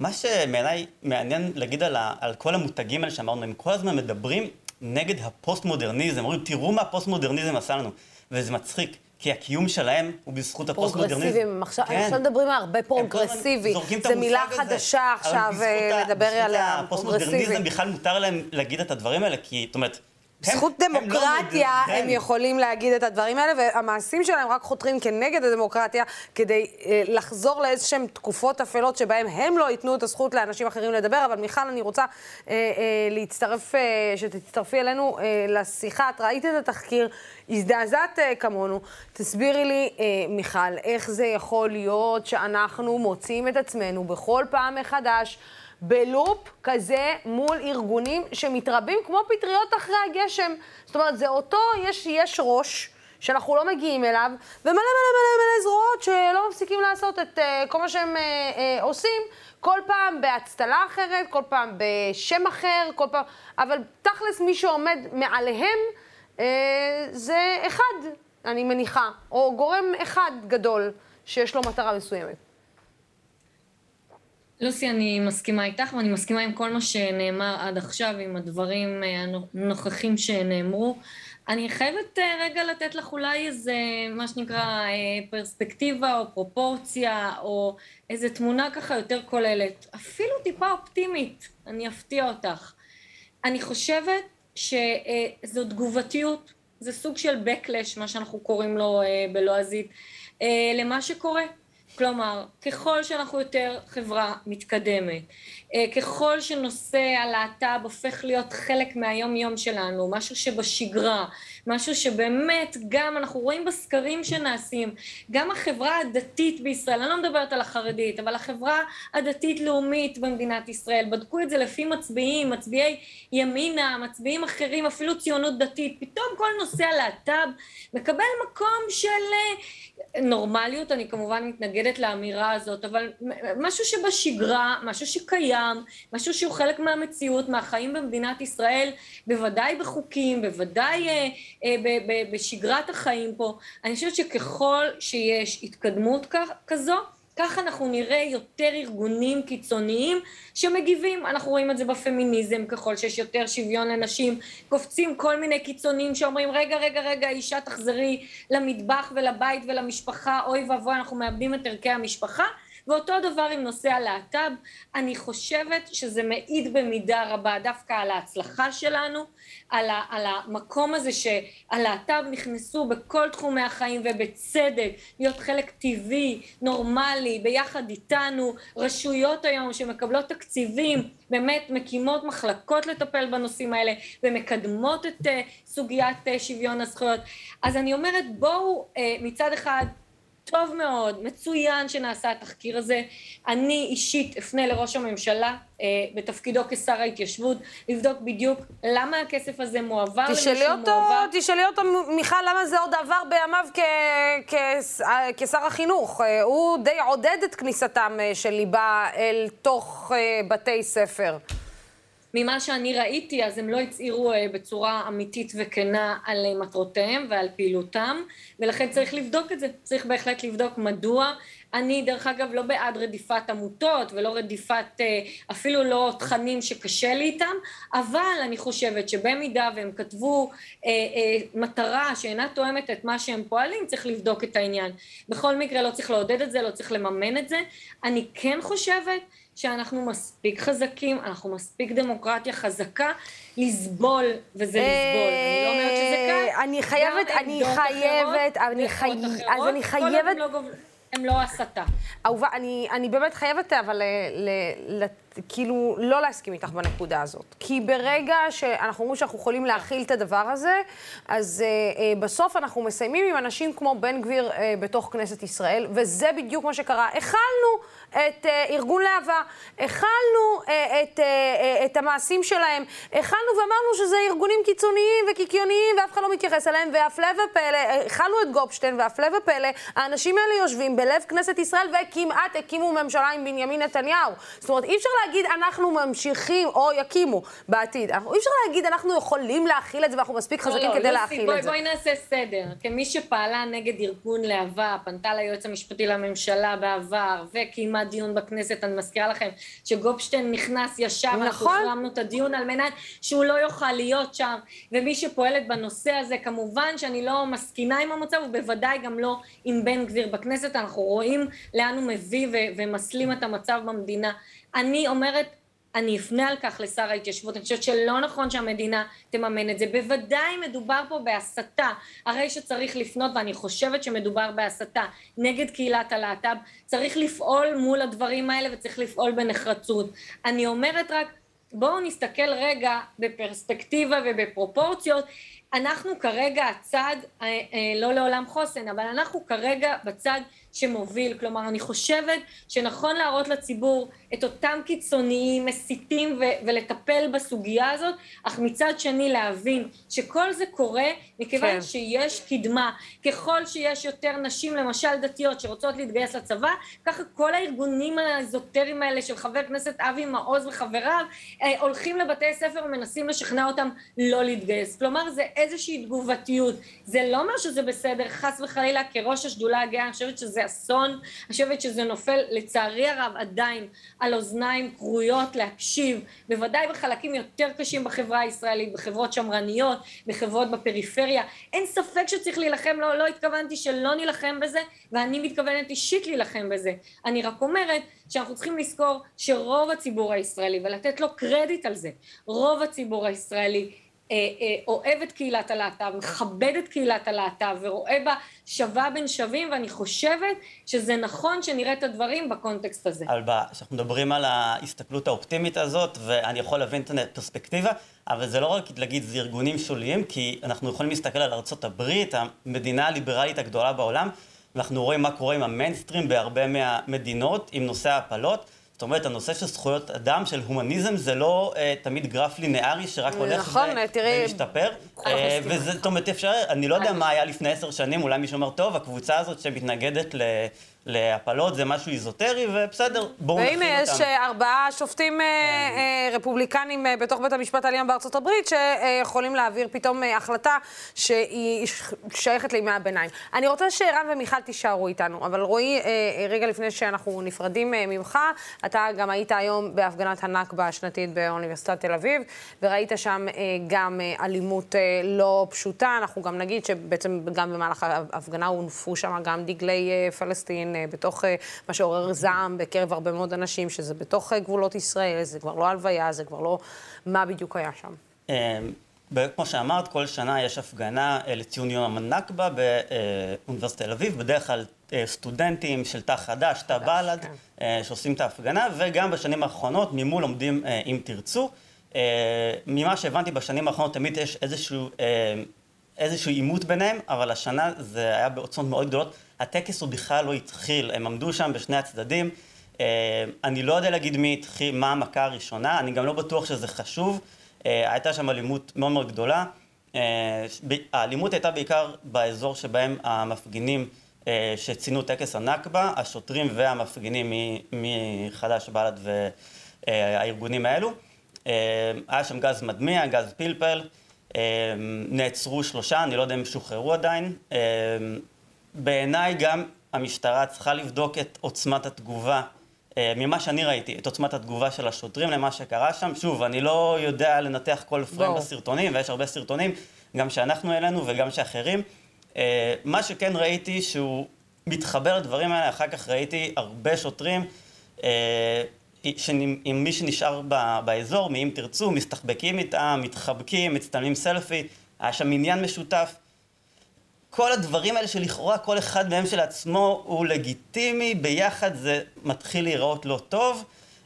Speaker 7: מה שבעיניי מעניין להגיד על, ה, על כל המותגים האלה שאמרנו, הם כל הזמן מדברים נגד הפוסט-מודרניזם, אומרים, תראו מה הפוסט-מודרניזם עשה לנו, וזה מצחיק. כי הקיום שלהם הוא בזכות הפוסט-מודרניזם.
Speaker 1: פרוגרסיביים, עכשיו, כן. מדברים הרבה פרוגרסיבי, זו מילה חדשה עכשיו אה, לדבר עליה,
Speaker 7: פרוגרסיבי. הפוסט-מודרניזם בכלל מותר להם להגיד את הדברים האלה, כי, זאת אומרת,
Speaker 1: בזכות דמוקרטיה הם, לא הם יכולים להגיד את הדברים האלה, והמעשים שלהם רק חותרים כנגד הדמוקרטיה, כדי אה, לחזור לאיזשהם תקופות אפלות שבהם הם לא ייתנו את הזכות לאנשים אחרים לדבר. אבל מיכל, אני רוצה אה, אה, להצטרף, אה, שתצטרפי אלינו אה, לשיחה. את ראית את התחקיר, הזדעזעת אה, כמונו. תסבירי לי, אה, מיכל, איך זה יכול להיות שאנחנו מוצאים את עצמנו בכל פעם מחדש בלופ כזה מול ארגונים שמתרבים כמו פטריות אחרי הגשם. זאת אומרת, זה אותו, יש, יש ראש. שאנחנו לא מגיעים אליו, ומלא מלא מלא מלא זרועות שלא מפסיקים לעשות את uh, כל מה שהם uh, uh, עושים, כל פעם באצטלה אחרת, כל פעם בשם אחר, כל פעם... אבל תכלס מי שעומד מעליהם uh, זה אחד, אני מניחה, או גורם אחד גדול שיש לו מטרה מסוימת.
Speaker 10: לוסי, אני מסכימה איתך, ואני מסכימה עם כל מה שנאמר עד עכשיו, עם הדברים אה, הנוכחים שנאמרו. אני חייבת אה, רגע לתת לך אולי איזה, מה שנקרא, אה, פרספקטיבה או פרופורציה, או איזה תמונה ככה יותר כוללת. אפילו טיפה אופטימית, אני אפתיע אותך. אני חושבת שזו תגובתיות, זה סוג של backlash, מה שאנחנו קוראים לו בלועזית, למה שקורה. כלומר, ככל שאנחנו יותר חברה מתקדמת, אה, ככל שנושא הלהט"ב הופך להיות חלק מהיום יום שלנו, משהו שבשגרה, משהו שבאמת גם אנחנו רואים בסקרים שנעשים, גם החברה הדתית בישראל, אני לא מדברת על החרדית, אבל החברה הדתית-לאומית במדינת ישראל, בדקו את זה לפי מצביעים, מצביעי ימינה, מצביעים אחרים, אפילו ציונות דתית, פתאום כל נושא הלהט"ב מקבל מקום של אה, נורמליות, אני כמובן מתנגדת לאמירה הזאת, אבל משהו שבשגרה, משהו שקיים, משהו שהוא חלק מהמציאות, מהחיים במדינת ישראל, בוודאי בחוקים, בוודאי אה, בשגרת החיים פה. אני חושבת שככל שיש התקדמות כזו, כך אנחנו נראה יותר ארגונים קיצוניים שמגיבים. אנחנו רואים את זה בפמיניזם, ככל שיש יותר שוויון לנשים, קופצים כל מיני קיצוניים שאומרים, רגע, רגע, רגע, אישה תחזרי למטבח ולבית ולמשפחה, אוי ואבוי, אנחנו מאבדים את ערכי המשפחה. ואותו דבר עם נושא הלהט"ב, אני חושבת שזה מעיד במידה רבה דווקא על ההצלחה שלנו, על, ה, על המקום הזה שהלהט"ב נכנסו בכל תחומי החיים ובצדק, להיות חלק טבעי, נורמלי, ביחד איתנו, רשויות היום שמקבלות תקציבים, באמת מקימות מחלקות לטפל בנושאים האלה ומקדמות את uh, סוגיית uh, שוויון הזכויות. אז אני אומרת בואו uh, מצד אחד טוב מאוד, מצוין שנעשה התחקיר הזה. אני אישית אפנה לראש הממשלה אה, בתפקידו כשר ההתיישבות, לבדוק בדיוק למה הכסף הזה מועבר
Speaker 1: למי שהוא מועבר. תשאלי אותו, מיכל, למה זה עוד עבר בימיו כ, כ, כשר החינוך. אה, הוא די עודד את כניסתם אה, של ליבה אל תוך אה, בתי ספר.
Speaker 10: ממה שאני ראיתי, אז הם לא הצהירו אה, בצורה אמיתית וכנה על אה, מטרותיהם ועל פעילותם, ולכן צריך לבדוק את זה. צריך בהחלט לבדוק מדוע. אני, דרך אגב, לא בעד רדיפת עמותות ולא רדיפת אה, אפילו לא תכנים שקשה לי איתם, אבל אני חושבת שבמידה והם כתבו אה, אה, מטרה שאינה תואמת את מה שהם פועלים, צריך לבדוק את העניין. בכל מקרה לא צריך לעודד את זה, לא צריך לממן את זה. אני כן חושבת שאנחנו מספיק חזקים, אנחנו מספיק דמוקרטיה חזקה לסבול, וזה לסבול. אני לא אומרת שזה קל.
Speaker 1: אני חייבת, אני חייבת, אני חייבת, אז אני חייבת...
Speaker 10: הם לא הסתה.
Speaker 1: אהובה, אני, באמת חייבת אבל ל, כאילו לא להסכים איתך בנקודה הזאת. כי ברגע שאנחנו אומרים שאנחנו יכולים להכיל את הדבר הזה, אז uh, uh, בסוף אנחנו מסיימים עם אנשים כמו בן גביר uh, בתוך כנסת ישראל, וזה בדיוק מה שקרה. הכלנו את uh, ארגון להבה, הכלנו uh, את, uh, uh, את המעשים שלהם, הכלנו ואמרנו שזה ארגונים קיצוניים וקיקיוניים ואף אחד לא מתייחס אליהם, והפלא ופלא, הכלנו את גופשטיין והפלא ופלא, האנשים האלה יושבים בלב כנסת ישראל וכמעט הקימו ממשלה עם בנימין נתניהו. זאת אומרת, אי אפשר להגיד, אנחנו ממשיכים, או יקימו בעתיד. אי אפשר להגיד, אנחנו יכולים להכיל את זה ואנחנו מספיק לא, חזקים לא, כדי לא, להכיל בואי, את
Speaker 10: זה. בואי נעשה סדר. כמי שפעלה נגד ארגון להבה, פנתה ליועץ המשפטי לממשלה בעבר, וקיימה דיון בכנסת, אני מזכירה לכם שגופשטיין נכנס ישר, נכון. אנחנו החרמנו את הדיון על מנת שהוא לא יוכל להיות שם, ומי שפועלת בנושא הזה, כמובן שאני לא מסכימה עם המצב, ובוודאי גם לא עם בן גביר בכנסת, אנחנו רואים לאן הוא מביא ומסלים את המצב במדינה. אני אומרת, אני אפנה על כך לשר ההתיישבות, אני חושבת שלא נכון שהמדינה תממן את זה. בוודאי מדובר פה בהסתה, הרי שצריך לפנות, ואני חושבת שמדובר בהסתה נגד קהילת הלהט"ב, צריך לפעול מול הדברים האלה וצריך לפעול בנחרצות. אני אומרת רק, בואו נסתכל רגע בפרספקטיבה ובפרופורציות, אנחנו כרגע הצד, אה, אה, לא לעולם חוסן, אבל אנחנו כרגע בצד שמוביל, כלומר אני חושבת שנכון להראות לציבור את אותם קיצוניים, מסיתים ו- ולטפל בסוגיה הזאת, אך מצד שני להבין שכל זה קורה מכיוון כן. שיש קדמה, ככל שיש יותר נשים למשל דתיות שרוצות להתגייס לצבא, ככה כל הארגונים האזוטריים האלה של חבר הכנסת אבי מעוז וחבריו אה, הולכים לבתי ספר ומנסים לשכנע אותם לא להתגייס, כלומר זה איזושהי תגובתיות, זה לא אומר שזה בסדר, חס וחלילה כראש השדולה הגאה אני חושבת שזה אסון, אני חושבת שזה נופל לצערי הרב עדיין על אוזניים כרויות להקשיב, בוודאי בחלקים יותר קשים בחברה הישראלית, בחברות שמרניות, בחברות בפריפריה, אין ספק שצריך להילחם, לא, לא התכוונתי שלא נילחם בזה, ואני מתכוונת אישית להילחם בזה, אני רק אומרת שאנחנו צריכים לזכור שרוב הציבור הישראלי, ולתת לו קרדיט על זה, רוב הציבור הישראלי אוהב את קהילת הלהט"ב, מכבד את קהילת הלהט"ב ורואה בה שווה בין שווים, ואני חושבת שזה נכון שנראה את הדברים בקונטקסט הזה.
Speaker 7: אבל כשאנחנו מדברים על ההסתכלות האופטימית הזאת, ואני יכול להבין את הפרספקטיבה, אבל זה לא רק להגיד זה ארגונים שוליים, כי אנחנו יכולים להסתכל על ארה"ב, המדינה הליברלית הגדולה בעולם, ואנחנו רואים מה קורה עם המיינסטרים בהרבה מהמדינות, עם נושא ההפלות. זאת אומרת, הנושא של זכויות אדם, של הומניזם, זה לא uh, תמיד גרף לינארי שרק הולך
Speaker 1: נכון, תראי...
Speaker 7: ומשתפר. Uh, וזה, זאת אומרת, אפשר, אני לא יודע מה היה לפני עשר שנים, אולי מישהו אומר, טוב, הקבוצה הזאת שמתנגדת ל... להפלות זה משהו איזוטרי, ובסדר, בואו נכין
Speaker 1: אותם. והנה, יש אה, ארבעה שופטים אה, כן. אה, רפובליקנים בתוך בית המשפט העליון בארצות הברית, שיכולים להעביר פתאום החלטה שהיא שייכת לימי הביניים. אני רוצה שערן ומיכל תישארו איתנו, אבל רועי, רגע לפני שאנחנו נפרדים ממך, אתה גם היית היום בהפגנת הנכבה השנתית באוניברסיטת תל אביב, וראית שם גם אלימות לא פשוטה. אנחנו גם נגיד שבעצם גם במהלך ההפגנה הונפו שם גם דגלי פלסטין. אה, בתוך אה, מה שעורר זעם בקרב הרבה מאוד אנשים, שזה בתוך אה, גבולות ישראל, זה כבר לא הלוויה, זה כבר לא מה בדיוק היה שם.
Speaker 7: כמו שאמרת, כל שנה יש הפגנה לציון יום הנכבה באוניברסיטת תל אביב, בדרך כלל סטודנטים של תא חד"ש, תא בל"ד, כן. שעושים את ההפגנה, וגם בשנים האחרונות ממול עומדים אם תרצו. ממה שהבנתי בשנים האחרונות תמיד יש איזשהו איזשהו עימות ביניהם, אבל השנה זה היה בעוצמות מאוד גדולות. הטקס הוא בכלל לא התחיל, הם עמדו שם בשני הצדדים. אה, אני לא יודע להגיד מי התחיל, מה המכה הראשונה, אני גם לא בטוח שזה חשוב. אה, הייתה שם אלימות מאוד מאוד גדולה. אה, האלימות הייתה בעיקר באזור שבהם המפגינים שציינו טקס הנכבה, השוטרים והמפגינים מחד"ש בל"ד והארגונים האלו. היה שם גז מדמיע, גז פלפל. נעצרו שלושה, אני לא יודע אם שוחררו עדיין. בעיניי גם המשטרה צריכה לבדוק את עוצמת התגובה, אה, ממה שאני ראיתי, את עוצמת התגובה של השוטרים למה שקרה שם. שוב, אני לא יודע לנתח כל פריים בסרטונים, ויש הרבה סרטונים, גם שאנחנו העלינו וגם שאחרים. אה, מה שכן ראיתי שהוא מתחבר לדברים האלה, אחר כך ראיתי הרבה שוטרים, אה, עם מי שנשאר באזור, מאם תרצו, מסתחבקים איתם, מתחבקים, מצטלמים סלפי, היה שם עניין משותף. כל הדברים האלה שלכאורה כל אחד מהם של עצמו הוא לגיטימי, ביחד זה מתחיל להיראות לא טוב.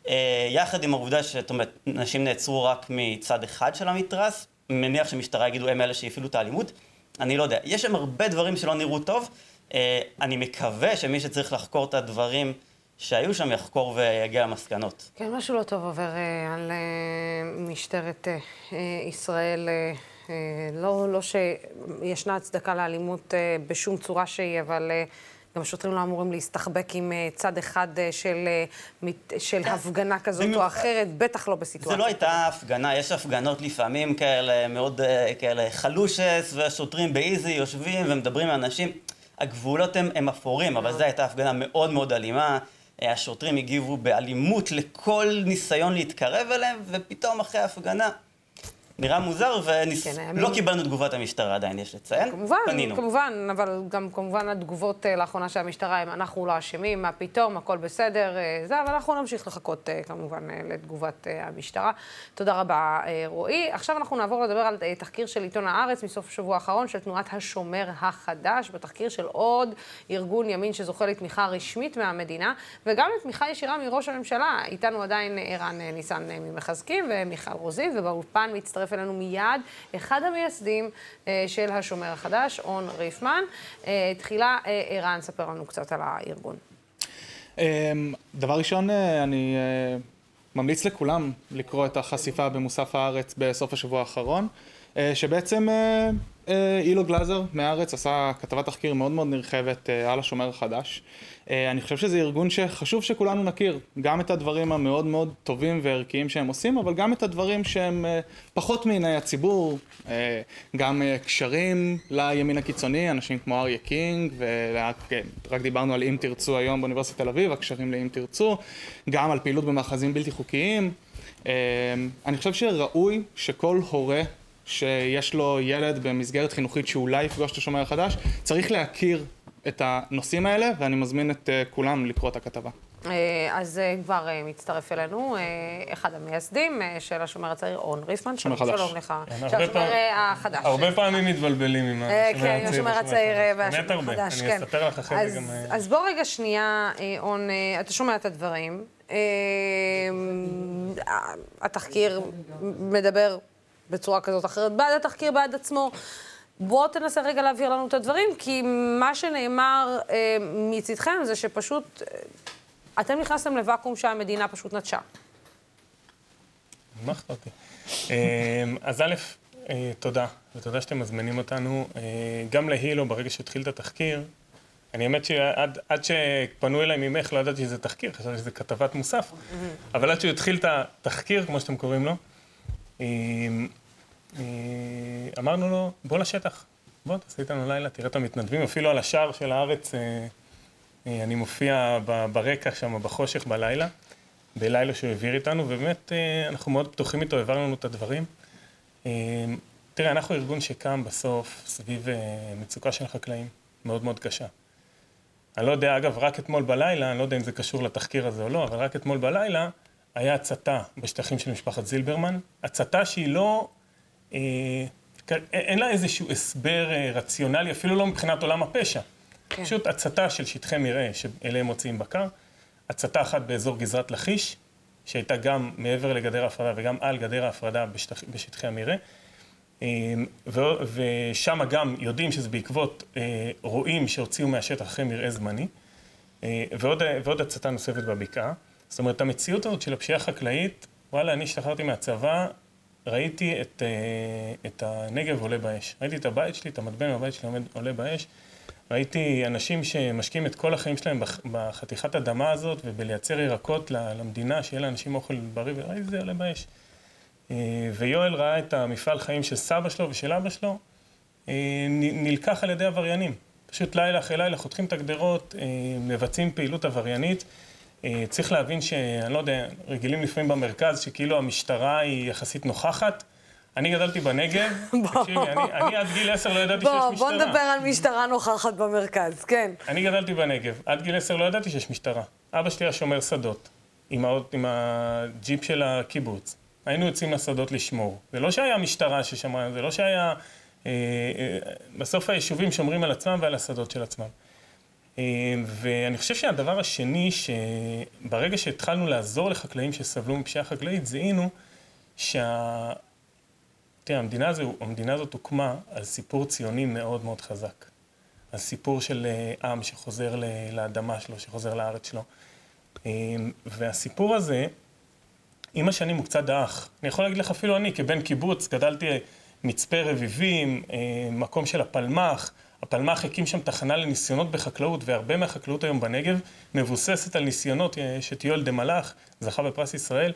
Speaker 7: אה, יחד עם העובדה שאת אומרת, נשים נעצרו רק מצד אחד של המתרס, מניח שמשטרה יגידו הם אלה שהפעילו את האלימות, אני לא יודע. יש שם הרבה דברים שלא נראו טוב, אה, אני מקווה שמי שצריך לחקור את הדברים שהיו שם יחקור ויגיע למסקנות.
Speaker 1: כן, משהו לא טוב עובר אה, על משטרת ישראל. אה, לא, לא שישנה הצדקה לאלימות אה, בשום צורה שהיא, אבל אה, גם שוטרים לא אמורים להסתחבק עם צד אחד של, של הפגנה כזאת או אחרת, בטח לא בסיטואציה.
Speaker 7: זה לא הייתה הפגנה, יש הפגנות לפעמים כאלה מאוד כאלה חלושס, ושוטרים באיזי יושבים ומדברים עם אנשים. הגבולות הם, הם אפורים, אבל זו הייתה הפגנה מאוד מאוד אלימה. השוטרים הגיבו באלימות לכל ניסיון להתקרב אליהם, ופתאום אחרי ההפגנה נראה מוזר, ולא. כן, לא קיבלנו תגובת המשטרה עדיין, יש לציין.
Speaker 1: כמובן, פנינו. כמובן, אבל גם כמובן התגובות uh, לאחרונה של המשטרה הם אנחנו לא אשמים, מה פתאום, הכל בסדר, uh, זה, אבל אנחנו נמשיך לחכות uh, כמובן לתגובת המשטרה. תודה רבה, רועי. עכשיו אנחנו נעבור לדבר על תחקיר של עיתון הארץ מסוף השבוע האחרון של תנועת השומר החדש, בתחקיר של עוד ארגון ימין שזוכה לתמיכה רשמית מהמדינה, וגם לתמיכה ישירה מראש הממשלה. איתנו עדיין ערן ניסן ממחזקים ומיכל רוזין, ובאולפן מצטרף מצטרף אלינו מיד, אחד המייסדים אה, של השומר החדש, און ריפמן. אה, תחילה, אה, ערן, ספר לנו קצת על הארגון.
Speaker 8: דבר ראשון, אני ממליץ לכולם לקרוא את החשיפה במוסף הארץ בסוף השבוע האחרון, שבעצם אילו גלאזר מהארץ עשה כתבת תחקיר מאוד מאוד נרחבת על השומר החדש. אה, אני חושב שזה ארגון שחשוב שכולנו נכיר, גם את הדברים המאוד מאוד טובים וערכיים שהם עושים, אבל גם את הדברים שהם אה, פחות מעיני הציבור, אה, גם קשרים לימין הקיצוני, אנשים כמו אריה קינג, ורק דיברנו על אם תרצו היום באוניברסיטת תל אביב, הקשרים לאם תרצו, גם על פעילות במאחזים בלתי חוקיים. אני חושב שראוי שכל הורה שיש לו ילד במסגרת חינוכית שאולי יפגוש את השומר החדש, צריך להכיר את הנושאים האלה, ואני מזמין את uh, כולם לקרוא את הכתבה.
Speaker 1: אה, אז uh, כבר uh, מצטרף אלינו uh, אחד המייסדים uh, של השומר הצעיר, און ריסמן.
Speaker 8: שלום, שלום
Speaker 1: לך. כן, שהשומר החדש.
Speaker 11: הרבה פעמים מתבלבלים עם
Speaker 1: השומר הצעיר
Speaker 11: והשומר החדש. אני אספר לך אחרי זה גם...
Speaker 1: אז בוא רגע שנייה, און, אתה שומע את הדברים. התחקיר מדבר בצורה כזאת או אחרת בעד התחקיר, בעד עצמו. בוא תנסה רגע להעביר לנו את הדברים, כי מה שנאמר אה, מצדכם זה שפשוט אה, אתם נכנסתם לוואקום שהמדינה פשוט נטשה.
Speaker 11: הנמכת אותי. אה, אז א', אה, תודה, ותודה שאתם מזמינים אותנו. אה, גם להילו, ברגע שהתחיל את התחקיר, אני האמת שעד שפנו אליי ממך, לא ידעתי שזה תחקיר, חשבתי שזה כתבת מוסף, אבל עד שהוא התחיל את התחקיר, כמו שאתם קוראים לו, אמרנו לו, בוא לשטח, בוא תעשה איתנו לילה, תראה את המתנדבים, אפילו על השער של הארץ אה, אה, אני מופיע ברקע שם בחושך בלילה, בלילה שהוא העביר איתנו, ובאמת אנחנו מאוד פתוחים איתו, העברנו לנו את הדברים. תראה, אנחנו ארגון שקם בסוף סביב מצוקה של חקלאים, מאוד מאוד קשה. אני לא יודע, אגב, רק אתמול בלילה, אני לא יודע אם זה קשור לתחקיר הזה או לא, אבל רק אתמול בלילה היה הצתה בשטחים של משפחת זילברמן, הצתה שהיא לא אה, אין לה איזשהו הסבר אה, רציונלי, אפילו לא מבחינת עולם הפשע. כן. פשוט הצתה של שטחי מרעה שאליהם מוציאים בקר, הצתה אחת באזור גזרת לכיש, שהייתה גם מעבר לגדר ההפרדה וגם על גדר ההפרדה בשטח, בשטחי המרעה. אה, ושם גם יודעים שזה בעקבות רועים שהוציאו מהשטח אחרי מרעה זמני, ועוד, ועוד הצתה נוספת בבקעה. זאת אומרת, המציאות הזאת של הפשיעה החקלאית, וואלה, אני השתחררתי מהצבא, ראיתי את, אה, את הנגב עולה באש. ראיתי את הבית שלי, את המטבע מהבית שלי עומד, עולה באש. ראיתי אנשים שמשקיעים את כל החיים שלהם בחתיכת אדמה הזאת ובלייצר ירקות למדינה, שיהיה לאנשים אוכל בריא, וראיתי את זה עולה באש. אה, ויואל ראה את המפעל חיים של סבא שלו ושל אבא שלו, אה, נלקח על ידי עבריינים. פשוט לילה אחרי לילה חותכים את הגדרות, מבצעים פעילות עבריינית. אה, צריך להבין שאני לא יודע, רגילים לפעמים במרכז, שכאילו המשטרה היא יחסית נוכחת. אני גדלתי בנגב, תקשיבי, אני, אני עד גיל עשר לא ידעתי בוא, שיש משטרה.
Speaker 1: בוא נדבר על משטרה נוכחת במרכז, כן.
Speaker 11: אני גדלתי בנגב, עד גיל עשר לא ידעתי שיש משטרה. אבא שלי היה שומר שדות, עם, עם הג'יפ של הקיבוץ. היינו יוצאים לשדות לשמור. זה לא שהיה משטרה ששמרה, זה לא שהיה... אה, אה, בסוף היישובים שומרים על עצמם ועל השדות של עצמם. אה, ואני חושב שהדבר השני, שברגע שהתחלנו לעזור לחקלאים שסבלו מפשיעה חקלאית, זיהינו שה... תראה, המדינה, הזו, המדינה הזאת הוקמה על סיפור ציוני מאוד מאוד חזק. על סיפור של אה, עם שחוזר לאדמה שלו, שחוזר לארץ שלו. אה, והסיפור הזה, עם השנים הוא קצת דעך. אני יכול להגיד לך, אפילו אני, כבן קיבוץ, גדלתי מצפה רביבים, מקום של הפלמ"ח, הפלמ"ח הקים שם תחנה לניסיונות בחקלאות, והרבה מהחקלאות היום בנגב מבוססת על ניסיונות אה, שטיול דה מלאך, זכה בפרס ישראל,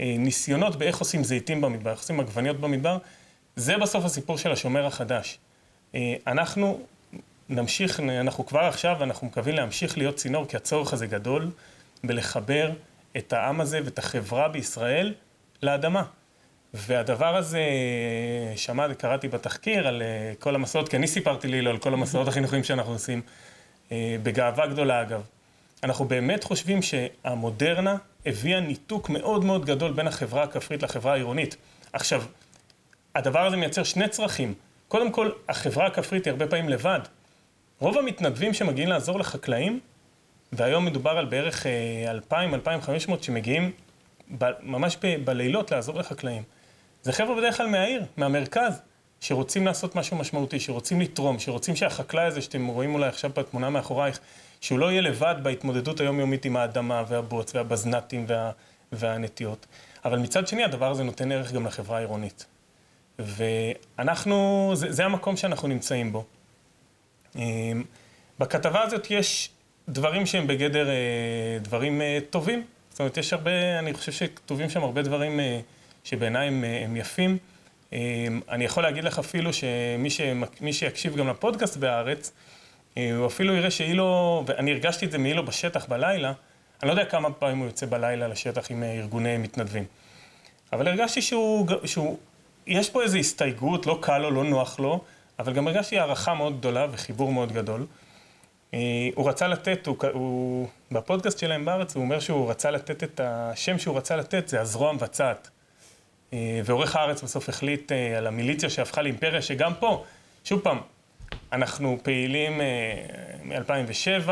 Speaker 11: אה, ניסיונות באיך עושים זיתים במדבר, איך עושים עגבניות במדבר, זה בסוף הסיפור של השומר החדש. אה, אנחנו נמשיך, אנחנו כבר עכשיו, אנחנו מקווים להמשיך להיות צינור, כי הצורך הזה גדול, בלחבר את העם הזה ואת החברה בישראל לאדמה. והדבר הזה, שמעתי, קראתי בתחקיר על אה, כל המסעות, כי אני סיפרתי לי על כל המסעות החינוכיים שאנחנו עושים, אה, בגאווה גדולה אגב. אנחנו באמת חושבים שהמודרנה הביאה ניתוק מאוד מאוד גדול בין החברה הכפרית לחברה העירונית. עכשיו, הדבר הזה מייצר שני צרכים. קודם כל, החברה הכפרית היא הרבה פעמים לבד. רוב המתנדבים שמגיעים לעזור לחקלאים, והיום מדובר על בערך 2,000-2,500 אה, שמגיעים ממש ב- בלילות לעזור לחקלאים. זה חבר'ה בדרך כלל מהעיר, מהמרכז, שרוצים לעשות משהו משמעותי, שרוצים לתרום, שרוצים שהחקלאי הזה שאתם רואים אולי עכשיו בתמונה מאחורייך, שהוא לא יהיה לבד בהתמודדות היומיומית עם האדמה והבוץ והבזנטים וה, והנטיות. אבל מצד שני הדבר הזה נותן ערך גם לחברה העירונית. ואנחנו, זה, זה המקום שאנחנו נמצאים בו. אמ, בכתבה הזאת יש דברים שהם בגדר אה, דברים אה, טובים. זאת אומרת, יש הרבה, אני חושב שכתובים שם הרבה דברים אה, שבעיניי הם, הם יפים. אני יכול להגיד לך אפילו שמי שיקשיב גם לפודקאסט בהארץ, הוא אפילו יראה שאילו, ואני הרגשתי את זה מאילו בשטח בלילה, אני לא יודע כמה פעמים הוא יוצא בלילה לשטח עם ארגוני מתנדבים. אבל הרגשתי שהוא, שהוא, יש פה איזו הסתייגות, לא קל לו, לא נוח לו, אבל גם הרגשתי הערכה מאוד גדולה וחיבור מאוד גדול. אה, הוא רצה לתת, הוא, הוא, בפודקאסט שלהם בארץ, הוא אומר שהוא רצה לתת את השם שהוא רצה לתת, זה הזרוע המבצעת. אה, ועורך הארץ בסוף החליט אה, על המיליציה שהפכה לאימפריה, שגם פה, שוב פעם, אנחנו פעילים מ-2007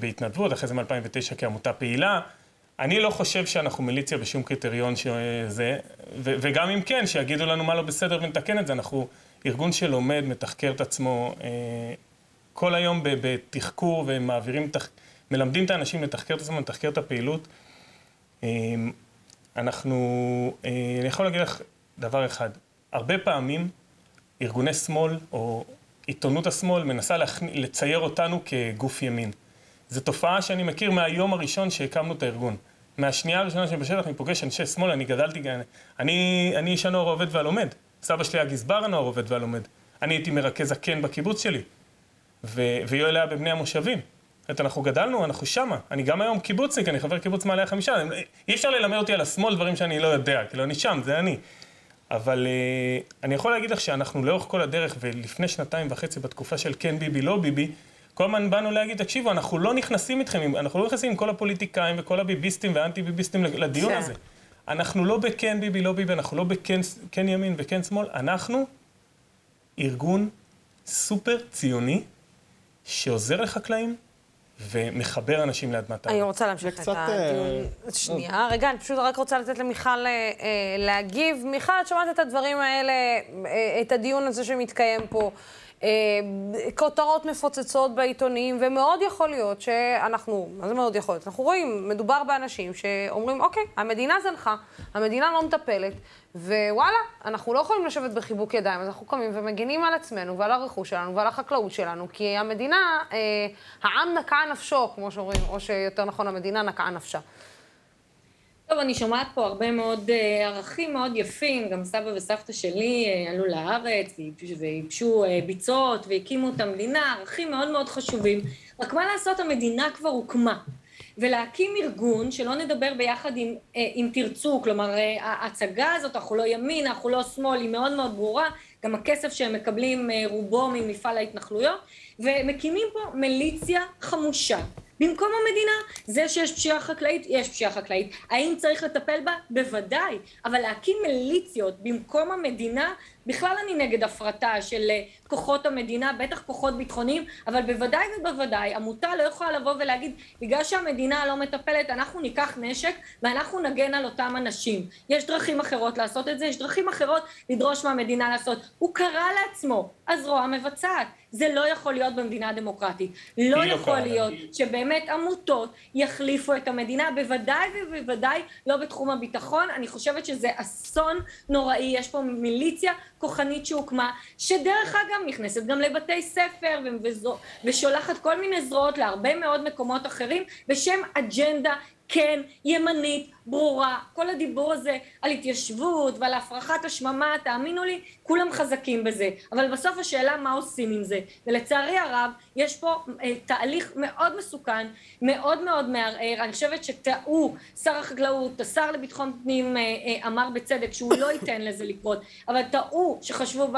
Speaker 11: בהתנדבות, אחרי זה מ-2009 כעמותה פעילה. אני לא חושב שאנחנו מיליציה בשום קריטריון שזה, וגם אם כן, שיגידו לנו מה לא בסדר ונתקן את זה, אנחנו ארגון שלומד, מתחקר את עצמו כל היום בתחקור ומעבירים. מלמדים את האנשים לתחקר את עצמם, לתחקר את הפעילות. אנחנו, אה, אני יכול להגיד לך דבר אחד, הרבה פעמים ארגוני שמאל או עיתונות השמאל מנסה להכנ... לצייר אותנו כגוף ימין. זו תופעה שאני מכיר מהיום הראשון שהקמנו את הארגון. מהשנייה הראשונה שאני בשטח אני פוגש אנשי שמאל, אני גדלתי, אני, אני איש הנוער העובד והלומד. סבא שלי היה גזבר הנוער העובד והלומד. אני הייתי מרכז הקן בקיבוץ שלי. ויואל היה בבני המושבים. זאת אנחנו גדלנו, אנחנו שמה. אני גם היום קיבוצניק, אני חבר קיבוץ מעלה החמישה. אי אפשר ללמד אותי על השמאל דברים שאני לא יודע, כאילו, אני שם, זה אני. אבל uh, אני יכול להגיד לך שאנחנו לאורך כל הדרך, ולפני שנתיים וחצי בתקופה של כן ביבי, לא ביבי, כל הזמן באנו להגיד, תקשיבו, אנחנו לא נכנסים איתכם, אנחנו לא נכנסים עם כל הפוליטיקאים וכל הביביסטים והאנטי ביביסטים לדיון הזה. אנחנו לא בכן ביבי, לא ביבי, אנחנו לא בכן כן ימין וכן שמאל, אנחנו ארגון סופר ציוני, שעוזר לחקלאים ומחבר אנשים לאדמת
Speaker 1: הארץ. אני רוצה להמשיך את הדיון. אה, שנייה, רגע, אני פשוט רק רוצה לתת למיכל אה, אה, להגיב. מיכל, את שמעת את הדברים האלה, את הדיון הזה שמתקיים פה. אה, כותרות מפוצצות בעיתונים, ומאוד יכול להיות שאנחנו, מה זה מאוד יכול להיות? אנחנו רואים, מדובר באנשים שאומרים, אוקיי, המדינה זנחה, המדינה לא מטפלת, ווואלה, אנחנו לא יכולים לשבת בחיבוק ידיים, אז אנחנו קמים ומגינים על עצמנו ועל הרכוש שלנו ועל החקלאות שלנו, כי המדינה, אה, העם נקע נפשו, כמו שאומרים, או שיותר נכון, המדינה נקעה נפשה.
Speaker 10: טוב, אני שומעת פה הרבה מאוד uh, ערכים מאוד יפים, גם סבא וסבתא שלי uh, עלו לארץ וייבשו uh, ביצות והקימו את המדינה, ערכים מאוד מאוד חשובים. רק מה לעשות, המדינה כבר הוקמה. ולהקים ארגון, שלא נדבר ביחד עם, uh, עם תרצו, כלומר uh, ההצגה הזאת, אנחנו לא ימין, אנחנו לא שמאל, היא מאוד מאוד ברורה, גם הכסף שהם מקבלים uh, רובו ממפעל ההתנחלויות, ומקימים פה מיליציה חמושה. במקום המדינה. זה שיש פשיעה חקלאית, יש פשיעה חקלאית. האם צריך לטפל בה? בוודאי. אבל להקים מיליציות במקום המדינה, בכלל אני נגד הפרטה של אה, כוחות המדינה, בטח כוחות ביטחוניים, אבל בוודאי ובוודאי עמותה לא יכולה לבוא ולהגיד, בגלל שהמדינה לא מטפלת, אנחנו ניקח נשק ואנחנו נגן על אותם אנשים. יש דרכים אחרות לעשות את זה, יש דרכים אחרות לדרוש מהמדינה לעשות. הוא קרא לעצמו הזרוע מבצעת. זה לא יכול להיות במדינה דמוקרטית. לא, לא יכול להיות שבאמת עמותות יחליפו את המדינה, בוודאי ובוודאי לא בתחום הביטחון. אני חושבת שזה אסון נוראי, יש פה מיליציה כוחנית שהוקמה, שדרך אגב נכנסת גם לבתי ספר ושולחת כל מיני זרועות להרבה מאוד מקומות אחרים בשם אג'נדה כן, ימנית, ברורה, כל הדיבור הזה על התיישבות ועל הפרחת השממה, תאמינו לי, כולם חזקים בזה. אבל בסוף השאלה מה עושים עם זה. ולצערי הרב, יש פה אה, תהליך מאוד מסוכן, מאוד מאוד מערער. אני חושבת שטעו, שר החקלאות, השר לביטחון פנים אה, אה, אמר בצדק שהוא לא ייתן לזה לקרות, אבל טעו שחשבו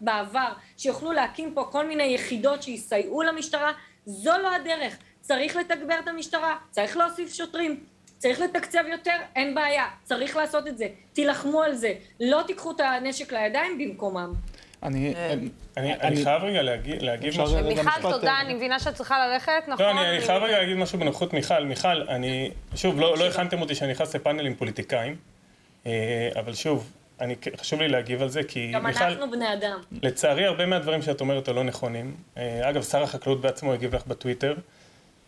Speaker 10: בעבר שיוכלו להקים פה כל מיני יחידות שיסייעו למשטרה, זו לא הדרך. צריך לתגבר את המשטרה, צריך להוסיף שוטרים, צריך לתקצב יותר, אין בעיה, צריך לעשות את זה, תילחמו על זה, לא תיקחו את הנשק לידיים במקומם.
Speaker 11: אני, אני, חייב רגע להגיב משהו.
Speaker 1: מיכל, תודה, אני מבינה שאת צריכה ללכת, נכון?
Speaker 11: לא, אני, חייב רגע להגיד משהו בנוחות מיכל. מיכל, אני, שוב, לא, לא הכנתם אותי שאני נכנס לפאנל עם פוליטיקאים, אה, אבל שוב, אני, חשוב לי להגיב על זה, כי
Speaker 10: גם מיכל... גם אנחנו בני אדם.
Speaker 11: לצערי, הרבה מהדברים שאת אומרת לא נכונים. אה, אגב, שר החקלאות בעצמו הגיב לך בטוויטר.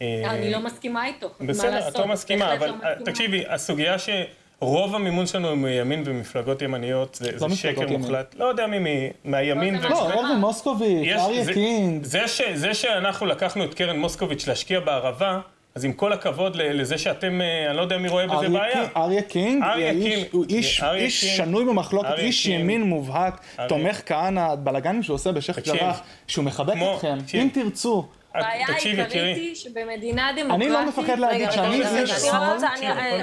Speaker 10: אה, אני לא מסכימה איתו,
Speaker 11: בסדר, את לא מסכימה, אבל לא תקשיבי, הסוגיה שרוב המימון שלנו הוא מימין ומפלגות ימניות, זה לא שקר מוחלט. לא יודע מי, מהימין.
Speaker 8: לא, אורן מוסקוביץ', אריה קינג.
Speaker 11: זה שאנחנו לקחנו את קרן מוסקוביץ' להשקיע בערבה, אז עם כל הכבוד לזה שאתם, אה, אני לא יודע מי רואה בזה בעיה.
Speaker 8: אריה קינג הוא איש שנוי במחלוקת, איש ימין מובהק, תומך כהנא, בלאגנים שהוא עושה בשייח' ג'ראח, שהוא מחבק אתכם, אם תרצו.
Speaker 10: הבעיה העיקרית היא שבמדינה דמוקרטית...
Speaker 8: אני לא מפחד להגיד שאני
Speaker 1: זה שמאל.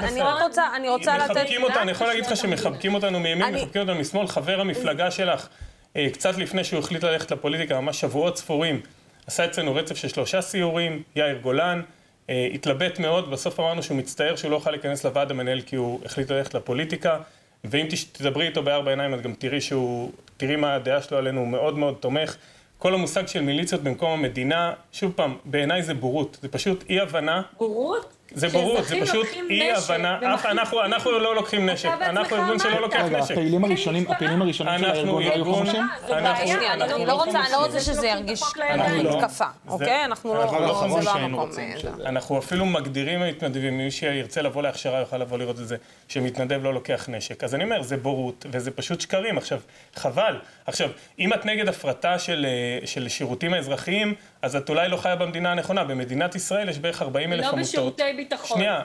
Speaker 1: אני רק רוצה, אני רוצה לתת...
Speaker 11: מחבקים אותנו, אני יכול להגיד לך שמחבקים אותנו מימין, מחבקים אותנו משמאל. חבר המפלגה שלך, אה, קצת לפני שהוא החליט ללכת לפוליטיקה, ממש שבועות ספורים, עשה אצלנו רצף של שלושה סיורים, יאיר גולן, אה, התלבט מאוד, בסוף אמרנו שהוא מצטער שהוא לא יוכל להיכנס לוועד המנהל כי הוא החליט ללכת לפוליטיקה. ואם תדברי איתו בארבע עיניים, את גם תראי שהוא, תראי מה הדעה שלו עלינו, הוא מאוד מאוד תומך. כל המושג של מיליציות במקום המדינה, שוב פעם, בעיניי זה בורות, זה פשוט אי הבנה.
Speaker 10: בורות?
Speaker 11: זה בורות, זה פשוט אי הבנה, אנחנו, אנחנו לא לוקחים נשק, אנחנו ארגון שלא לוקח נשק. רגע,
Speaker 8: הפעילים הראשונים, הפעילים הראשונים של הארגון לא היו חמושים?
Speaker 1: אני לא רוצה שזה ירגיש מתקפה, אוקיי? אנחנו לא, זה לא המקום.
Speaker 11: אנחנו אפילו מגדירים מתנדבים, מי שירצה לבוא להכשרה יוכל לבוא לראות את זה, שמתנדב לא לוקח נשק. אז אני אומר, זה בורות, וזה פשוט שקרים. עכשיו, חבל. עכשיו, אם את נגד הפרטה של שירותים האזרחיים, אז את אולי לא חיה במדינה הנכונה. במדינת ישראל יש בערך 40 אלף עמותות.
Speaker 10: לא בשירותי ביטחון.
Speaker 11: שנייה.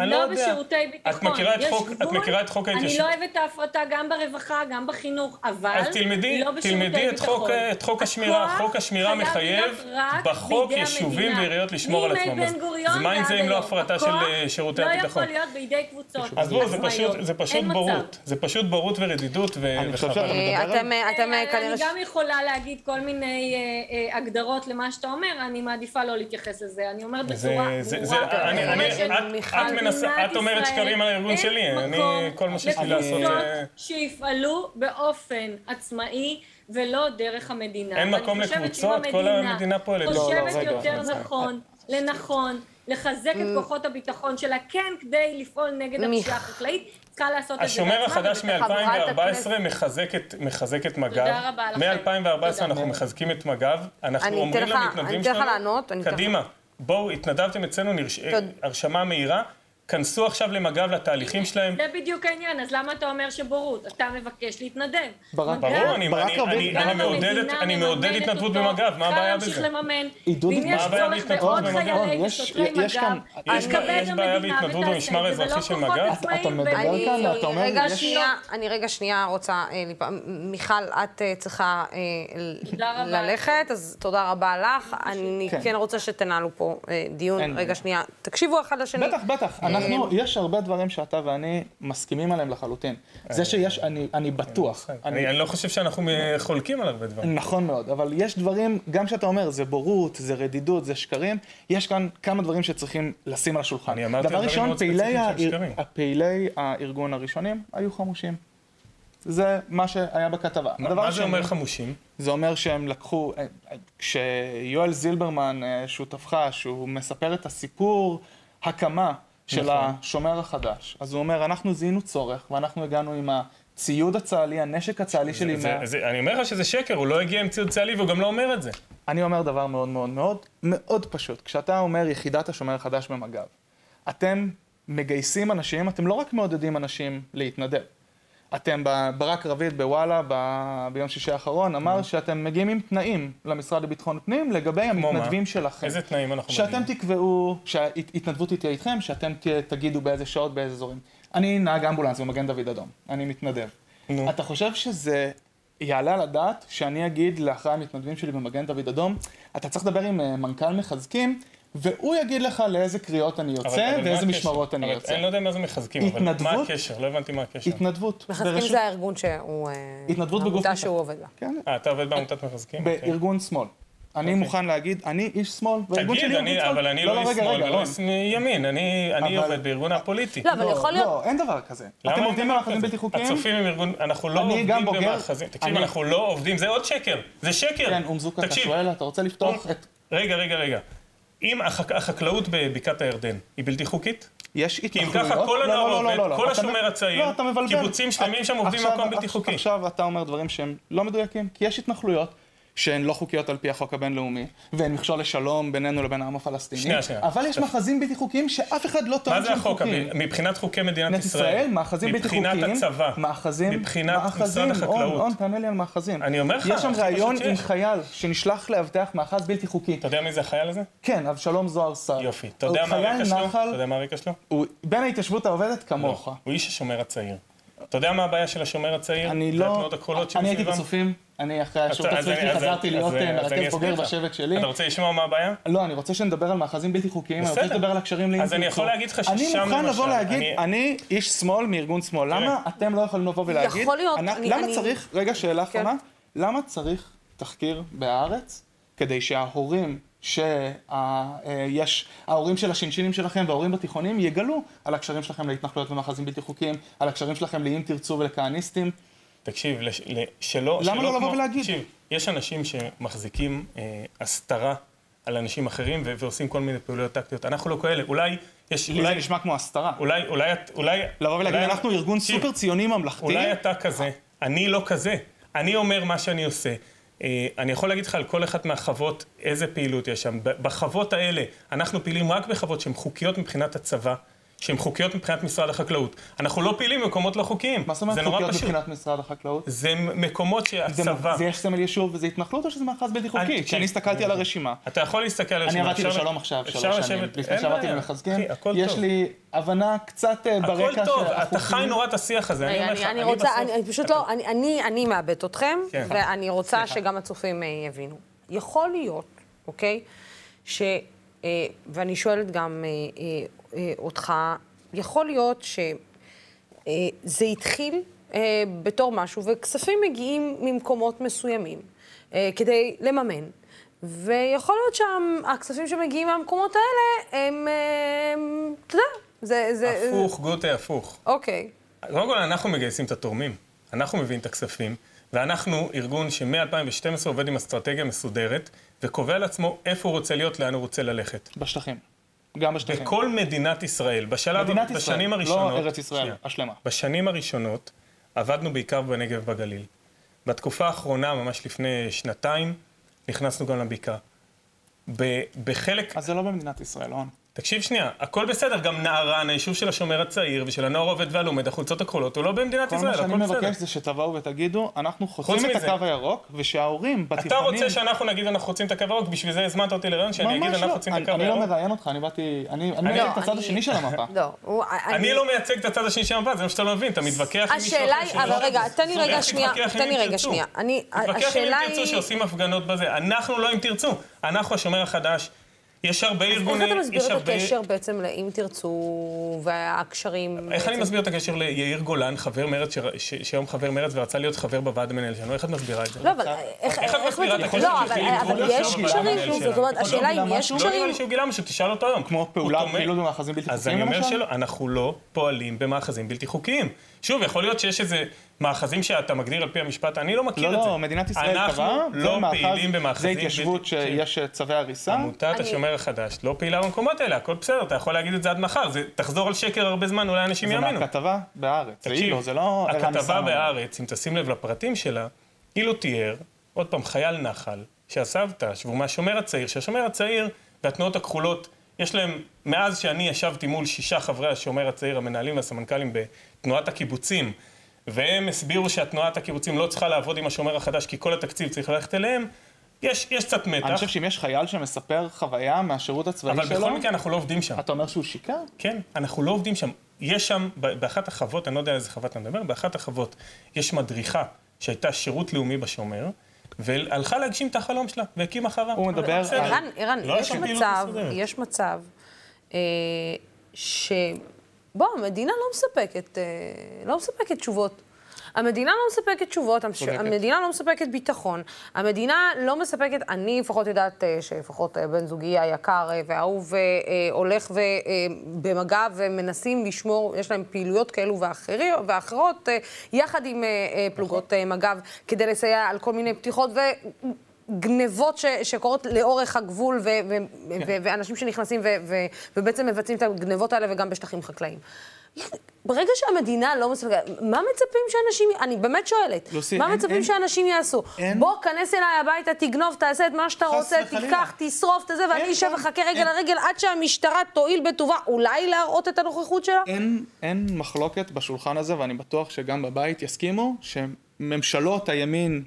Speaker 11: אני לא,
Speaker 10: לא יודע. בשירותי ביטחון.
Speaker 11: את מכירה את חוק, את מכירה את חוק ההתיישבות?
Speaker 10: אני לא אוהבת את ההפרטה גם ברווחה, גם בחינוך, אבל אז
Speaker 11: תלמדי,
Speaker 10: לא בשירותי
Speaker 11: תלמדי את חוק, את חוק השמירה. חוק השמירה מחייב בחוק יישובים ועיריות לשמור על עצמם. אז מה אם זה אם לא הפרטה של אה, שירותי
Speaker 10: לא
Speaker 11: הביטחון?
Speaker 10: לא יכול להיות בידי קבוצות.
Speaker 11: אז בואו, זה פשוט בורות. זה פשוט בורות ורדידות וחבל.
Speaker 10: אני גם יכולה להגיד כל מיני אה, אה, הגדרות למה שאתה אומר, אני מעדיפה לא להתייחס לזה. אני אומרת בצורה ברורה.
Speaker 11: מנסה, את אומרת שקרים על הארגון שלי, אני, כל מה שיש לי לעשות...
Speaker 10: שיפעלו באופן עצמאי. ולא דרך המדינה.
Speaker 11: אין מקום לקבוצות, כל המדינה פועלת.
Speaker 10: אני חושבת יותר נכון, לנכון, לחזק את כוחות הביטחון שלה, כן כדי לפעול נגד הפשיעה החקלאית, צריכה לעשות את זה
Speaker 11: השומר החדש מ-2014 מחזק את מג"ב.
Speaker 10: תודה רבה לכם.
Speaker 11: מ-2014 אנחנו מחזקים את מג"ב. אנחנו אומרים למתנדבים שלנו, קדימה, בואו, התנדברתם אצלנו, הרשמה מהירה. כנסו עכשיו למג"ב לתהליכים שלהם.
Speaker 10: זה בדיוק העניין, אז למה אתה אומר שבורות? אתה מבקש להתנדב.
Speaker 11: ברור, אני מעודד התנדבות במג"ב, מה הבעיה בזה?
Speaker 10: להמשיך לממן.
Speaker 8: ואם
Speaker 10: יש צורך בעוד חיילי ושוטרי מג"ב,
Speaker 11: יש בעיה בהתנדבות במשמר האזרחי של מג"ב?
Speaker 8: אתה מדבר כאן, אתה אומר,
Speaker 1: אני רגע שנייה רוצה, מיכל, את צריכה ללכת, אז תודה רבה לך. אני כן רוצה שתנהלו פה דיון. רגע שנייה, תקשיבו אחד לשני.
Speaker 8: בטח, בטח. אנחנו, יש הרבה דברים שאתה ואני מסכימים עליהם לחלוטין. זה שיש, אני בטוח.
Speaker 11: אני לא חושב שאנחנו חולקים על הרבה דברים.
Speaker 8: נכון מאוד, אבל יש דברים, גם שאתה אומר, זה בורות, זה רדידות, זה שקרים, יש כאן כמה דברים שצריכים לשים על השולחן.
Speaker 11: אני אמרתי ספציפיים של שקרים.
Speaker 8: פעילי הארגון הראשונים היו חמושים. זה מה שהיה בכתבה.
Speaker 11: מה זה אומר חמושים?
Speaker 8: זה אומר שהם לקחו, אה, כשיואל זילברמן, אה, שותפך, שהוא מספר את הסיפור הקמה של נכון. השומר החדש. אז הוא אומר, אנחנו זיהינו צורך, ואנחנו הגענו עם הציוד הצה"לי, הנשק הצה"לי שלי.
Speaker 11: זה, מה... זה, אני אומר לך שזה שקר, הוא לא הגיע עם ציוד צה"לי והוא גם לא אומר את זה.
Speaker 8: אני אומר דבר מאוד מאוד מאוד מאוד פשוט. כשאתה אומר יחידת השומר החדש במג"ב, אתם מגייסים אנשים, אתם לא רק מעודדים אנשים להתנדב. אתם, ברק רביד בוואלה ב, ביום שישי האחרון אמר mm. שאתם מגיעים עם תנאים למשרד לביטחון פנים לגבי המתנדבים מה? שלכם.
Speaker 11: איזה תנאים אנחנו
Speaker 8: מגיעים? שאתם תקבעו, שההתנדבות תהיה איתכם, שאתם תגידו באיזה שעות, באיזה אזורים. אני נהג אמבולנס במגן דוד אדום, אני מתנדב. נו. אתה חושב שזה יעלה על הדעת שאני אגיד לאחרי המתנדבים שלי במגן דוד אדום, אתה צריך לדבר עם אה, מנכ"ל מחזקים, והוא יגיד לך לאיזה קריאות אני יוצא ואיזה משמרות אני יוצא.
Speaker 11: אני לא יודע מה זה מחזקים, אבל מה הקשר? לא הבנתי מה הקשר.
Speaker 8: התנדבות.
Speaker 1: מחזקים זה הארגון שהוא... אה,
Speaker 8: התנדבות
Speaker 1: בגוף... העמותה שהוא עובד בה.
Speaker 11: כן. אה, אתה עובד בעמותת מחזקים?
Speaker 8: בארגון שמאל. אני אוקיי. מוכן להגיד, אני איש שמאל,
Speaker 11: והארגון שלי הוא איש שמאל. אבל אני לא, לא איש שמאל ולא איש ימין, אני עובד בארגון הפוליטי.
Speaker 1: לא, אבל יכול להיות...
Speaker 8: לא, אין דבר כזה. אתם עובדים במאחזים בלתי חוקיים?
Speaker 11: הצופים הם ארגון, אנחנו לא עובדים במאחזים. תקשיב, אנחנו לא עובדים, זה עוד שקר, זה שקר.
Speaker 8: כן, אומזוקה, אתה שואל, אתה רוצה לפתוח את...
Speaker 11: רגע, רגע, רגע. אם החקלאות בבקעת הירדן היא בלתי חוקית?
Speaker 8: יש התנחלויות?
Speaker 11: כי אם ככה כל הנוער עובד, כל השומר הצעיר, קיבוצים שלמים שם עובדים במקום בלתי חוקי.
Speaker 8: עכשיו אתה אומר דברים שהם לא מדויקים, כי יש התנחלויות. שהן לא חוקיות על פי החוק הבינלאומי, והן מכשול לשלום בינינו לבין העם הפלסטיני.
Speaker 11: שנייה, שנייה.
Speaker 8: אבל יש מאחזים בלתי חוקיים שאף אחד לא טוען
Speaker 11: שהם חוקיים. מה זה החוק? מבחינת חוקי מדינת ישראל?
Speaker 8: ישראל, מאחזים בלתי חוקיים.
Speaker 11: מבחינת הצבא.
Speaker 8: מאחזים,
Speaker 11: מבחינת משרד החקלאות. און,
Speaker 8: און, תענה לי על מאחזים.
Speaker 11: אני אומר לך,
Speaker 8: יש שם ראיון עם חייל שנשלח לאבטח מאחז בלתי חוקי.
Speaker 11: אתה יודע מי זה החייל הזה?
Speaker 8: כן, אבשלום זוהר סער.
Speaker 11: יופי. אתה יודע מה הרקע שלו? אתה יודע מה הרקע שלו?
Speaker 8: הוא בין ההתיישבות העובדת כמוך.
Speaker 11: הוא איש השומר הצעיר. אתה יודע מה הבעיה של השומר הצעיר?
Speaker 8: אני לא... אני הייתי בצופים, אני אחרי השירות הצבאי חזרתי להיות מרכז בוגר בשבט שלי.
Speaker 11: אתה רוצה לשמוע מה הבעיה?
Speaker 8: לא, אני רוצה שנדבר על מאחזים בלתי חוקיים, אני רוצה לדבר על הקשרים לאינטרנט.
Speaker 11: אז אני יכול להגיד לך ששם
Speaker 8: למשל... אני מוכן לבוא להגיד, אני איש שמאל מארגון שמאל, למה אתם לא יכולים לבוא ולהגיד...
Speaker 1: יכול להיות,
Speaker 8: למה צריך, רגע, שאלה אחרונה, למה צריך תחקיר בהארץ כדי שההורים שיש, ההורים של השינשינים שלכם וההורים בתיכונים יגלו על הקשרים שלכם להתנחלויות ומאחזים בלתי חוקיים, על הקשרים שלכם לאם תרצו ולכהניסטים.
Speaker 11: תקשיב, לש, שלא...
Speaker 8: למה
Speaker 11: שלא
Speaker 8: לא לבוא ולהגיד?
Speaker 11: תקשיב, יש אנשים שמחזיקים אה, הסתרה על אנשים אחרים ו- ועושים כל מיני פעולות טקטיות. אנחנו לא כאלה, אולי יש...
Speaker 8: לי
Speaker 11: אולי,
Speaker 8: זה נשמע כמו הסתרה.
Speaker 11: אולי, אולי, אולי...
Speaker 8: לבוא ולהגיד, אולי, אנחנו ארגון תקשיב, סופר ציוני ממלכתי.
Speaker 11: אולי אתה כזה, אני לא כזה. אני אומר מה שאני עושה. אה, אני יכול להגיד לך על כל אחת מהחוות איזה פעילות יש שם. בחוות האלה, אנחנו פעילים רק בחוות שהן חוקיות מבחינת הצבא. שהן חוקיות מבחינת משרד החקלאות. אנחנו לא פעילים במקומות לא חוקיים.
Speaker 8: מה זאת אומרת חוקיות מבחינת משרד החקלאות?
Speaker 11: זה מקומות שהצבא...
Speaker 8: זה יש סמל יישוב וזה התנחלות או שזה מאחז בלתי חוקי? כשאני הסתכלתי על הרשימה.
Speaker 11: אתה יכול להסתכל על הרשימה.
Speaker 8: אני עבדתי בשלום עכשיו שלוש שנים. לפני שעבדתי במחזקים. יש לי הבנה קצת אה, ברקע
Speaker 11: הכל טוב, אתה חי נורא את השיח הזה. אני אומר לך,
Speaker 1: אני רוצה, אני פשוט לא, אני מאבד אתכם, כן. ואני רוצה שגם הצופים אה, יבינו. יכול להיות, אוקיי? ש... אה, ואני שואלת גם אותך, יכול להיות שזה התחיל אה, בתור משהו, וכספים מגיעים ממקומות מסוימים אה, כדי לממן. ויכול להיות שהכספים שמגיעים מהמקומות האלה הם, אתה יודע, זה... זה
Speaker 11: הפוך, גוטה, הפוך.
Speaker 1: אוקיי.
Speaker 11: קודם כל, אנחנו מגייסים את התורמים. אנחנו מביאים את הכספים, ואנחנו ארגון שמ-2012 עובד עם אסטרטגיה מסודרת, וקובע לעצמו איפה הוא רוצה להיות, לאן הוא רוצה ללכת.
Speaker 8: בשטחים. גם בשטחים.
Speaker 11: בכל מדינת ישראל. בשלב,
Speaker 8: מדינת
Speaker 11: בשנים
Speaker 8: ישראל,
Speaker 11: לא הראשונות...
Speaker 8: לא ארץ ישראל, שנייה, השלמה.
Speaker 11: בשנים הראשונות עבדנו בעיקר בנגב ובגליל. בתקופה האחרונה, ממש לפני שנתיים, נכנסנו גם לבקעה. בחלק...
Speaker 8: אז זה לא במדינת ישראל, לא?
Speaker 11: תקשיב שנייה, הכל בסדר, גם נערן, היישוב של השומר הצעיר ושל הנוער העובד והלומד, החולצות הכחולות, הוא לא במדינת ישראל, הכל בסדר.
Speaker 8: כל מה שאני מבקש זה שתבואו ותגידו, אנחנו חוצים את הקו הירוק, ושההורים בתיכונים...
Speaker 11: אתה רוצה שאנחנו נגיד אנחנו חוצים את הקו הירוק, בשביל זה הזמנת אותי לרעיון שאני אגיד אנחנו חוצים את הקו הירוק?
Speaker 8: אני לא מראיין אותך, אני באתי... אני מייצג את הצד השני של המפה.
Speaker 1: לא,
Speaker 11: אני לא מייצג את הצד השני של המפה, זה מה שאתה לא מבין, אתה מתווכח עם מישהו
Speaker 1: השאלה היא, אבל רגע, תן לי רגע שנייה, תן לי רגע שנייה.
Speaker 11: השאלה היא... תתווכח עם אם תרצו שעושים הפגנות בזה, אנחנו לא אם תרצו, אנחנו השומר החדש. יש הרבה ארגונים...
Speaker 1: איך אתה מסביר את הקשר בעצם ל"אם תרצו" והקשרים?
Speaker 11: איך אני מסביר את הקשר ליאיר גולן, חבר מרצ, שהיום חבר מרצ ורצה להיות חבר בוועד המנהל שלנו? איך את מסבירה את זה?
Speaker 1: לא, אבל איך את מסבירה את הקשר לא, אבל יש קשרים, זאת אומרת, השאלה אם יש קשרים...
Speaker 11: לא נראה לי שהוא גילה משהו, תשאל אותו היום.
Speaker 8: כמו פעולה פעילות במאחזים בלתי חוקיים
Speaker 11: למשל? אז אני אומר שלא, אנחנו לא פועלים במאחזים בלתי חוקיים. שוב, יכול להיות שיש איזה מאחזים שאתה מגדיר על פי המשפט, אני לא מכיר
Speaker 8: לא,
Speaker 11: את זה.
Speaker 8: לא, לא, מדינת ישראל קבעה,
Speaker 11: אנחנו לא פעילים במאחזים.
Speaker 8: זה התיישבות שיש צווי הריסה.
Speaker 11: עמותת השומר החדש לא פעילה במקומות האלה, הכל בסדר, אתה יכול להגיד את זה עד מחר, זה תחזור על שקר הרבה זמן, אולי אנשים יאמינו.
Speaker 8: זה מהכתבה בהארץ, זה אילו, זה
Speaker 11: לא... הכתבה בהארץ, אם תשים לב לפרטים שלה, אילו תיאר, עוד פעם, חייל נחל, שהסבתא, שהוא מהשומר הצעיר, שהשומר הצעיר והתנועות הכחולות יש להם, מאז שאני ישבתי מול שישה חברי השומר הצעיר, המנהלים והסמנכ"לים בתנועת הקיבוצים, והם הסבירו שהתנועת הקיבוצים לא צריכה לעבוד עם השומר החדש כי כל התקציב צריך ללכת אליהם, יש, יש קצת מתח.
Speaker 8: אני חושב שאם יש חייל שמספר חוויה מהשירות הצבאי
Speaker 11: אבל
Speaker 8: שלו...
Speaker 11: אבל בכל מקרה אנחנו לא עובדים שם.
Speaker 8: אתה אומר שהוא שיקר?
Speaker 11: כן, אנחנו לא עובדים שם. יש שם, באחת החוות, אני לא יודע איזה חוות אתה מדבר, באחת החוות יש מדריכה שהייתה שירות לאומי בשומר, והלכה להגשים את החלום שלה, והקימה חווה.
Speaker 8: הוא מדבר על...
Speaker 1: ערן, ערן,
Speaker 11: לא
Speaker 1: יש מצב. יש מצב, אה, ש... בוא, המדינה לא מספקת, אה, לא מספקת תשובות. המדינה לא מספקת תשובות,
Speaker 8: צודקת.
Speaker 1: המדינה לא מספקת ביטחון, המדינה לא מספקת, אני לפחות יודעת אה, שלפחות אה, בן זוגי היקר אה, והאהוב אה, אה, הולך במגע ומנסים לשמור, יש להם פעילויות כאלו ואחרי, ואחרות, יחד עם פלוגות אה, מג"ב, כדי לסייע על כל מיני פתיחות. גנבות ש, שקורות לאורך הגבול, ו, ו, ו, ואנשים שנכנסים ו, ו, ובעצם מבצעים את הגנבות האלה וגם בשטחים חקלאיים. ברגע שהמדינה לא מספקת, מה מצפים שאנשים, אני באמת שואלת,
Speaker 8: לוסי,
Speaker 1: מה
Speaker 8: אין-
Speaker 1: מצפים
Speaker 8: אין-
Speaker 1: שאנשים יעשו?
Speaker 8: אין-
Speaker 1: בוא, כנס אליי הביתה, תגנוב, תעשה את מה שאתה רוצה,
Speaker 8: וחלילה.
Speaker 1: תיקח, תשרוף את זה, ואני אשב וחכה רגל
Speaker 8: אין-
Speaker 1: לרגל עד שהמשטרה תואיל בטובה אולי להראות את הנוכחות שלה?
Speaker 8: אין, אין מחלוקת בשולחן הזה, ואני בטוח שגם בבית יסכימו, שממשלות הימין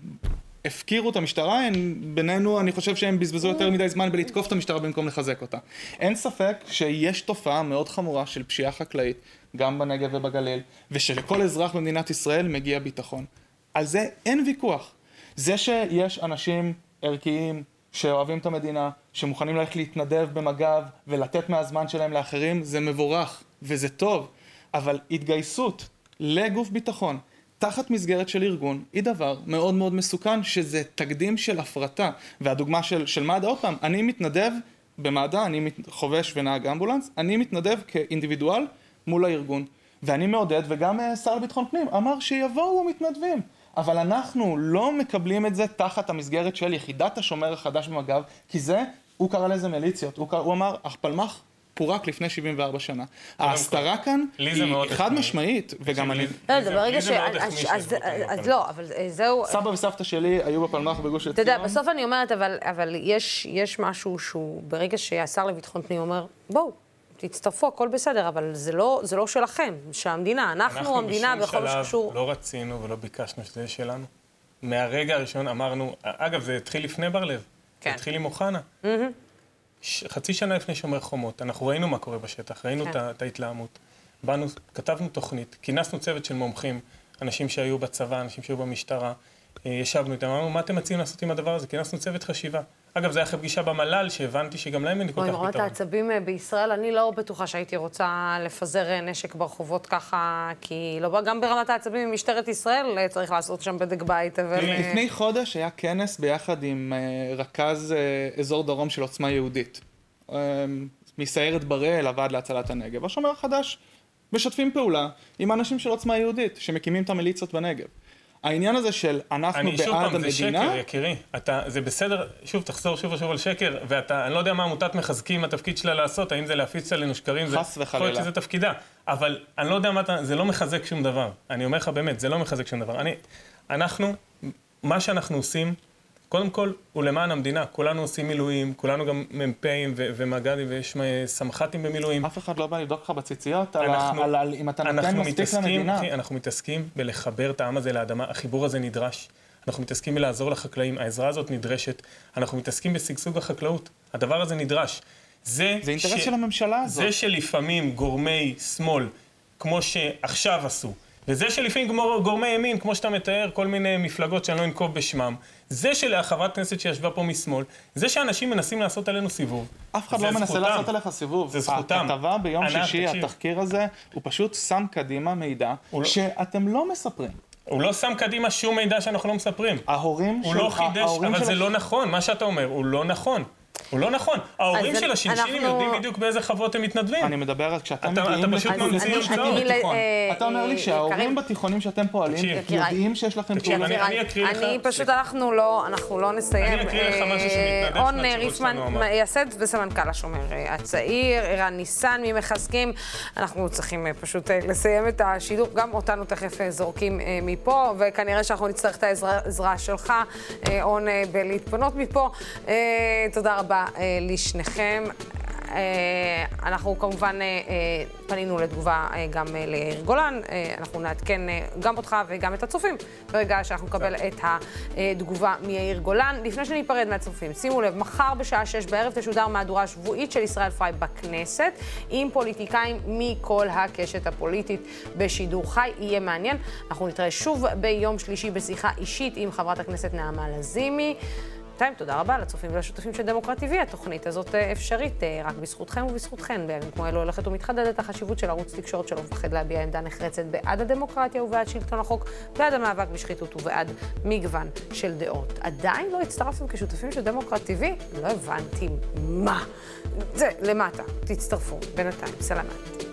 Speaker 8: הפקירו את המשטרה, הן בינינו, אני חושב שהם בזבזו יותר מדי זמן בלתקוף את המשטרה במקום לחזק אותה. אין ספק שיש תופעה מאוד חמורה של פשיעה חקלאית, גם בנגב ובגליל, ושלכל אזרח במדינת ישראל מגיע ביטחון. על זה אין ויכוח. זה שיש אנשים ערכיים שאוהבים את המדינה, שמוכנים ללכת להתנדב במג"ב ולתת מהזמן שלהם לאחרים, זה מבורך וזה טוב, אבל התגייסות לגוף ביטחון תחת מסגרת של ארגון היא דבר מאוד מאוד מסוכן, שזה תקדים של הפרטה. והדוגמה של, של מד"א, עוד פעם, אני מתנדב במד"א, אני מת- חובש ונהג אמבולנס, אני מתנדב כאינדיבידואל מול הארגון. ואני מעודד, וגם אה, שר לביטחון פנים אמר שיבואו המתנדבים. אבל אנחנו לא מקבלים את זה תחת המסגרת של יחידת השומר החדש במג"ב, כי זה, הוא קרא לזה מיליציות. הוא, קרא, הוא אמר, הפלמ"ח פורק לפני 74 שנה. ההסתרה כאן היא חד. משמעית, וגם אני...
Speaker 1: לא, זה ברגע ש... אז-. לא, אבל אה, זהו...
Speaker 8: סבא וסבתא שלי היו בפלמ"ח בגוש עציון.
Speaker 1: אתה יודע, בסוף אני אומרת, אבל, אבל יש, יש משהו שהוא, ברגע שהשר לביטחון פנים אומר, בואו, תצטרפו, הכל בסדר, אבל זה לא, זה לא שלכם, של המדינה. אנחנו, המדינה,
Speaker 11: בשום
Speaker 1: בכל מה
Speaker 11: שלב
Speaker 1: שקשור...
Speaker 11: לא רצינו ולא ביקשנו שזה יהיה שלנו. מהרגע הראשון אמרנו, אגב, זה התחיל לפני בר-לב.
Speaker 1: כן.
Speaker 11: זה התחיל עם אוחנה. ש- חצי שנה לפני שומר חומות, אנחנו ראינו מה קורה בשטח, ראינו
Speaker 1: כן.
Speaker 11: את את ההתלהמות. באנו, כתבנו תוכנית, כינסנו צוות של מומחים, אנשים שהיו בצבא, אנשים שהיו במשטרה, ישבנו איתם, אמרנו, מה אתם מציעים לעשות עם הדבר הזה? כינסנו צוות חשיבה. אגב, זה היה אחרי פגישה במל"ל, שהבנתי שגם להם אין לי כל
Speaker 1: אוי,
Speaker 11: כך פתרון.
Speaker 1: העצבים אה, בישראל, אני לא בטוחה שהייתי רוצה לפזר אה, נשק ברחובות ככה, כי לא, גם ברמת העצבים עם משטרת ישראל אה, צריך לעשות שם בדק בית, אבל... אה,
Speaker 8: לפני חודש היה כנס ביחד עם אה, רכז אה, אזור דרום של עוצמה יהודית. אה, מסיירת בראל, הוועד להצלת הנגב. השומר החדש משתפים פעולה עם האנשים של עוצמה יהודית, שמקימים את המיליציות בנגב. העניין הזה של אנחנו
Speaker 11: אני, שוב
Speaker 8: בעד
Speaker 11: פעם, זה
Speaker 8: המדינה,
Speaker 11: שקר, יקירי. אתה, זה בסדר, שוב, תחזור שוב ושוב על שקר, ואתה, אני לא יודע מה עמותת מחזקים, התפקיד שלה לעשות, האם זה להפיץ עלינו שקרים, זה-
Speaker 8: חס
Speaker 11: יכול להיות
Speaker 8: וחלילה.
Speaker 11: שזה תפקידה, אבל אני לא יודע מה אתה, זה לא מחזק שום דבר. אני אומר לך באמת, זה לא מחזק שום דבר. אני, אנחנו, מה שאנחנו עושים, קודם כל, הוא למען המדינה. כולנו עושים מילואים, כולנו גם מ"פים ו- ומג"דים, ויש סמח"טים במילואים.
Speaker 8: אף אחד לא בא לבדוק לך בציציות על,
Speaker 11: אנחנו-
Speaker 8: על, על אם אתה נותן מספיק למדינה.
Speaker 11: אחי, אנחנו מתעסקים בלחבר את העם הזה לאדמה, החיבור הזה נדרש. אנחנו מתעסקים בלעזור לחקלאים, העזרה הזאת נדרשת. אנחנו מתעסקים בשגשוג החקלאות, הדבר הזה נדרש. זה,
Speaker 8: זה אינטרס של הממשלה הזאת.
Speaker 11: זה שלפעמים גורמי שמאל, כמו שעכשיו עשו, וזה שלפעמים גמור- גורמי ימין, כמו שאתה מתאר, כל מיני מפלגות שאני לא אנקוב בשמם, זה שלחברת כנסת שישבה פה משמאל, זה שאנשים מנסים לעשות עלינו סיבוב.
Speaker 8: אף אחד לא מנסה. לעשות עליך סיבוב.
Speaker 11: זה זכותם.
Speaker 8: הכתבה ביום
Speaker 11: ענת,
Speaker 8: שישי,
Speaker 11: תקשיב.
Speaker 8: התחקיר הזה, הוא פשוט שם קדימה מידע
Speaker 11: הוא לא-
Speaker 8: שאתם לא מספרים.
Speaker 11: הוא לא שם קדימה שום מידע שאנחנו לא מספרים.
Speaker 8: ההורים
Speaker 11: הוא
Speaker 8: של...
Speaker 11: לא חידש, אבל
Speaker 8: של
Speaker 11: זה לא נכון, מה שאתה אומר, הוא לא נכון. הוא לא נכון. ההורים של השינשינים
Speaker 1: אנחנו-
Speaker 11: יודעים בדיוק באיזה חוות הם מתנדבים.
Speaker 8: אני מדבר על כשאתם
Speaker 11: אתה-
Speaker 8: מגיעים...
Speaker 11: אתה פשוט
Speaker 8: לטיפול
Speaker 11: ממציא
Speaker 8: בתיכון.
Speaker 11: המצאות.
Speaker 1: אני-
Speaker 8: בתיכון.
Speaker 1: אה,
Speaker 8: אתה אומר לי
Speaker 1: אה,
Speaker 8: שההורים בתיכונים שאתם פועלים. יודעים שיש לכם פעולה...
Speaker 11: אני- אקריא לך-
Speaker 1: אני פשוט, אנחנו לא, אנחנו לא נסיים.
Speaker 11: אני אקריא לך משהו
Speaker 1: אה,
Speaker 11: שמתנדב
Speaker 1: און
Speaker 11: מהתשובות
Speaker 1: ריפמן. מייסד וסמנכ"ל השומר הצעיר, ערן ניסן ממחזקים. אנחנו צריכים פשוט לסיים את השידור, גם אותנו תכף זורקים מפה, וכנראה שאנחנו נצטרך את העזרה שלך, און, אה, בלהתפנות מפה. תודה רבה אה, לשניכם. אנחנו כמובן פנינו לתגובה גם ליאיר גולן, אנחנו נעדכן גם אותך וגם את הצופים ברגע שאנחנו נקבל את התגובה מיאיר גולן. לפני שניפרד מהצופים, שימו לב, מחר בשעה שש בערב תשודר מהדורה שבועית של ישראל פריי בכנסת, עם פוליטיקאים מכל הקשת הפוליטית בשידור חי. יהיה מעניין. אנחנו נתראה שוב ביום שלישי בשיחה אישית עם חברת הכנסת נעמה לזימי. בינתיים, תודה רבה לצופים ולשותפים של דמוקרט TV. התוכנית הזאת אה, אפשרית אה, רק בזכותכם ובזכותכן. בימים כמו אלו הולכת ומתחדדת החשיבות של ערוץ תקשורת שלא מפחד להביע עמדה נחרצת בעד הדמוקרטיה ובעד שלטון החוק, בעד המאבק בשחיתות ובעד מגוון של דעות. עדיין לא הצטרפתם כשותפים של דמוקרט TV? לא הבנתי מה. זה, למטה. תצטרפו. בינתיים, סלמת.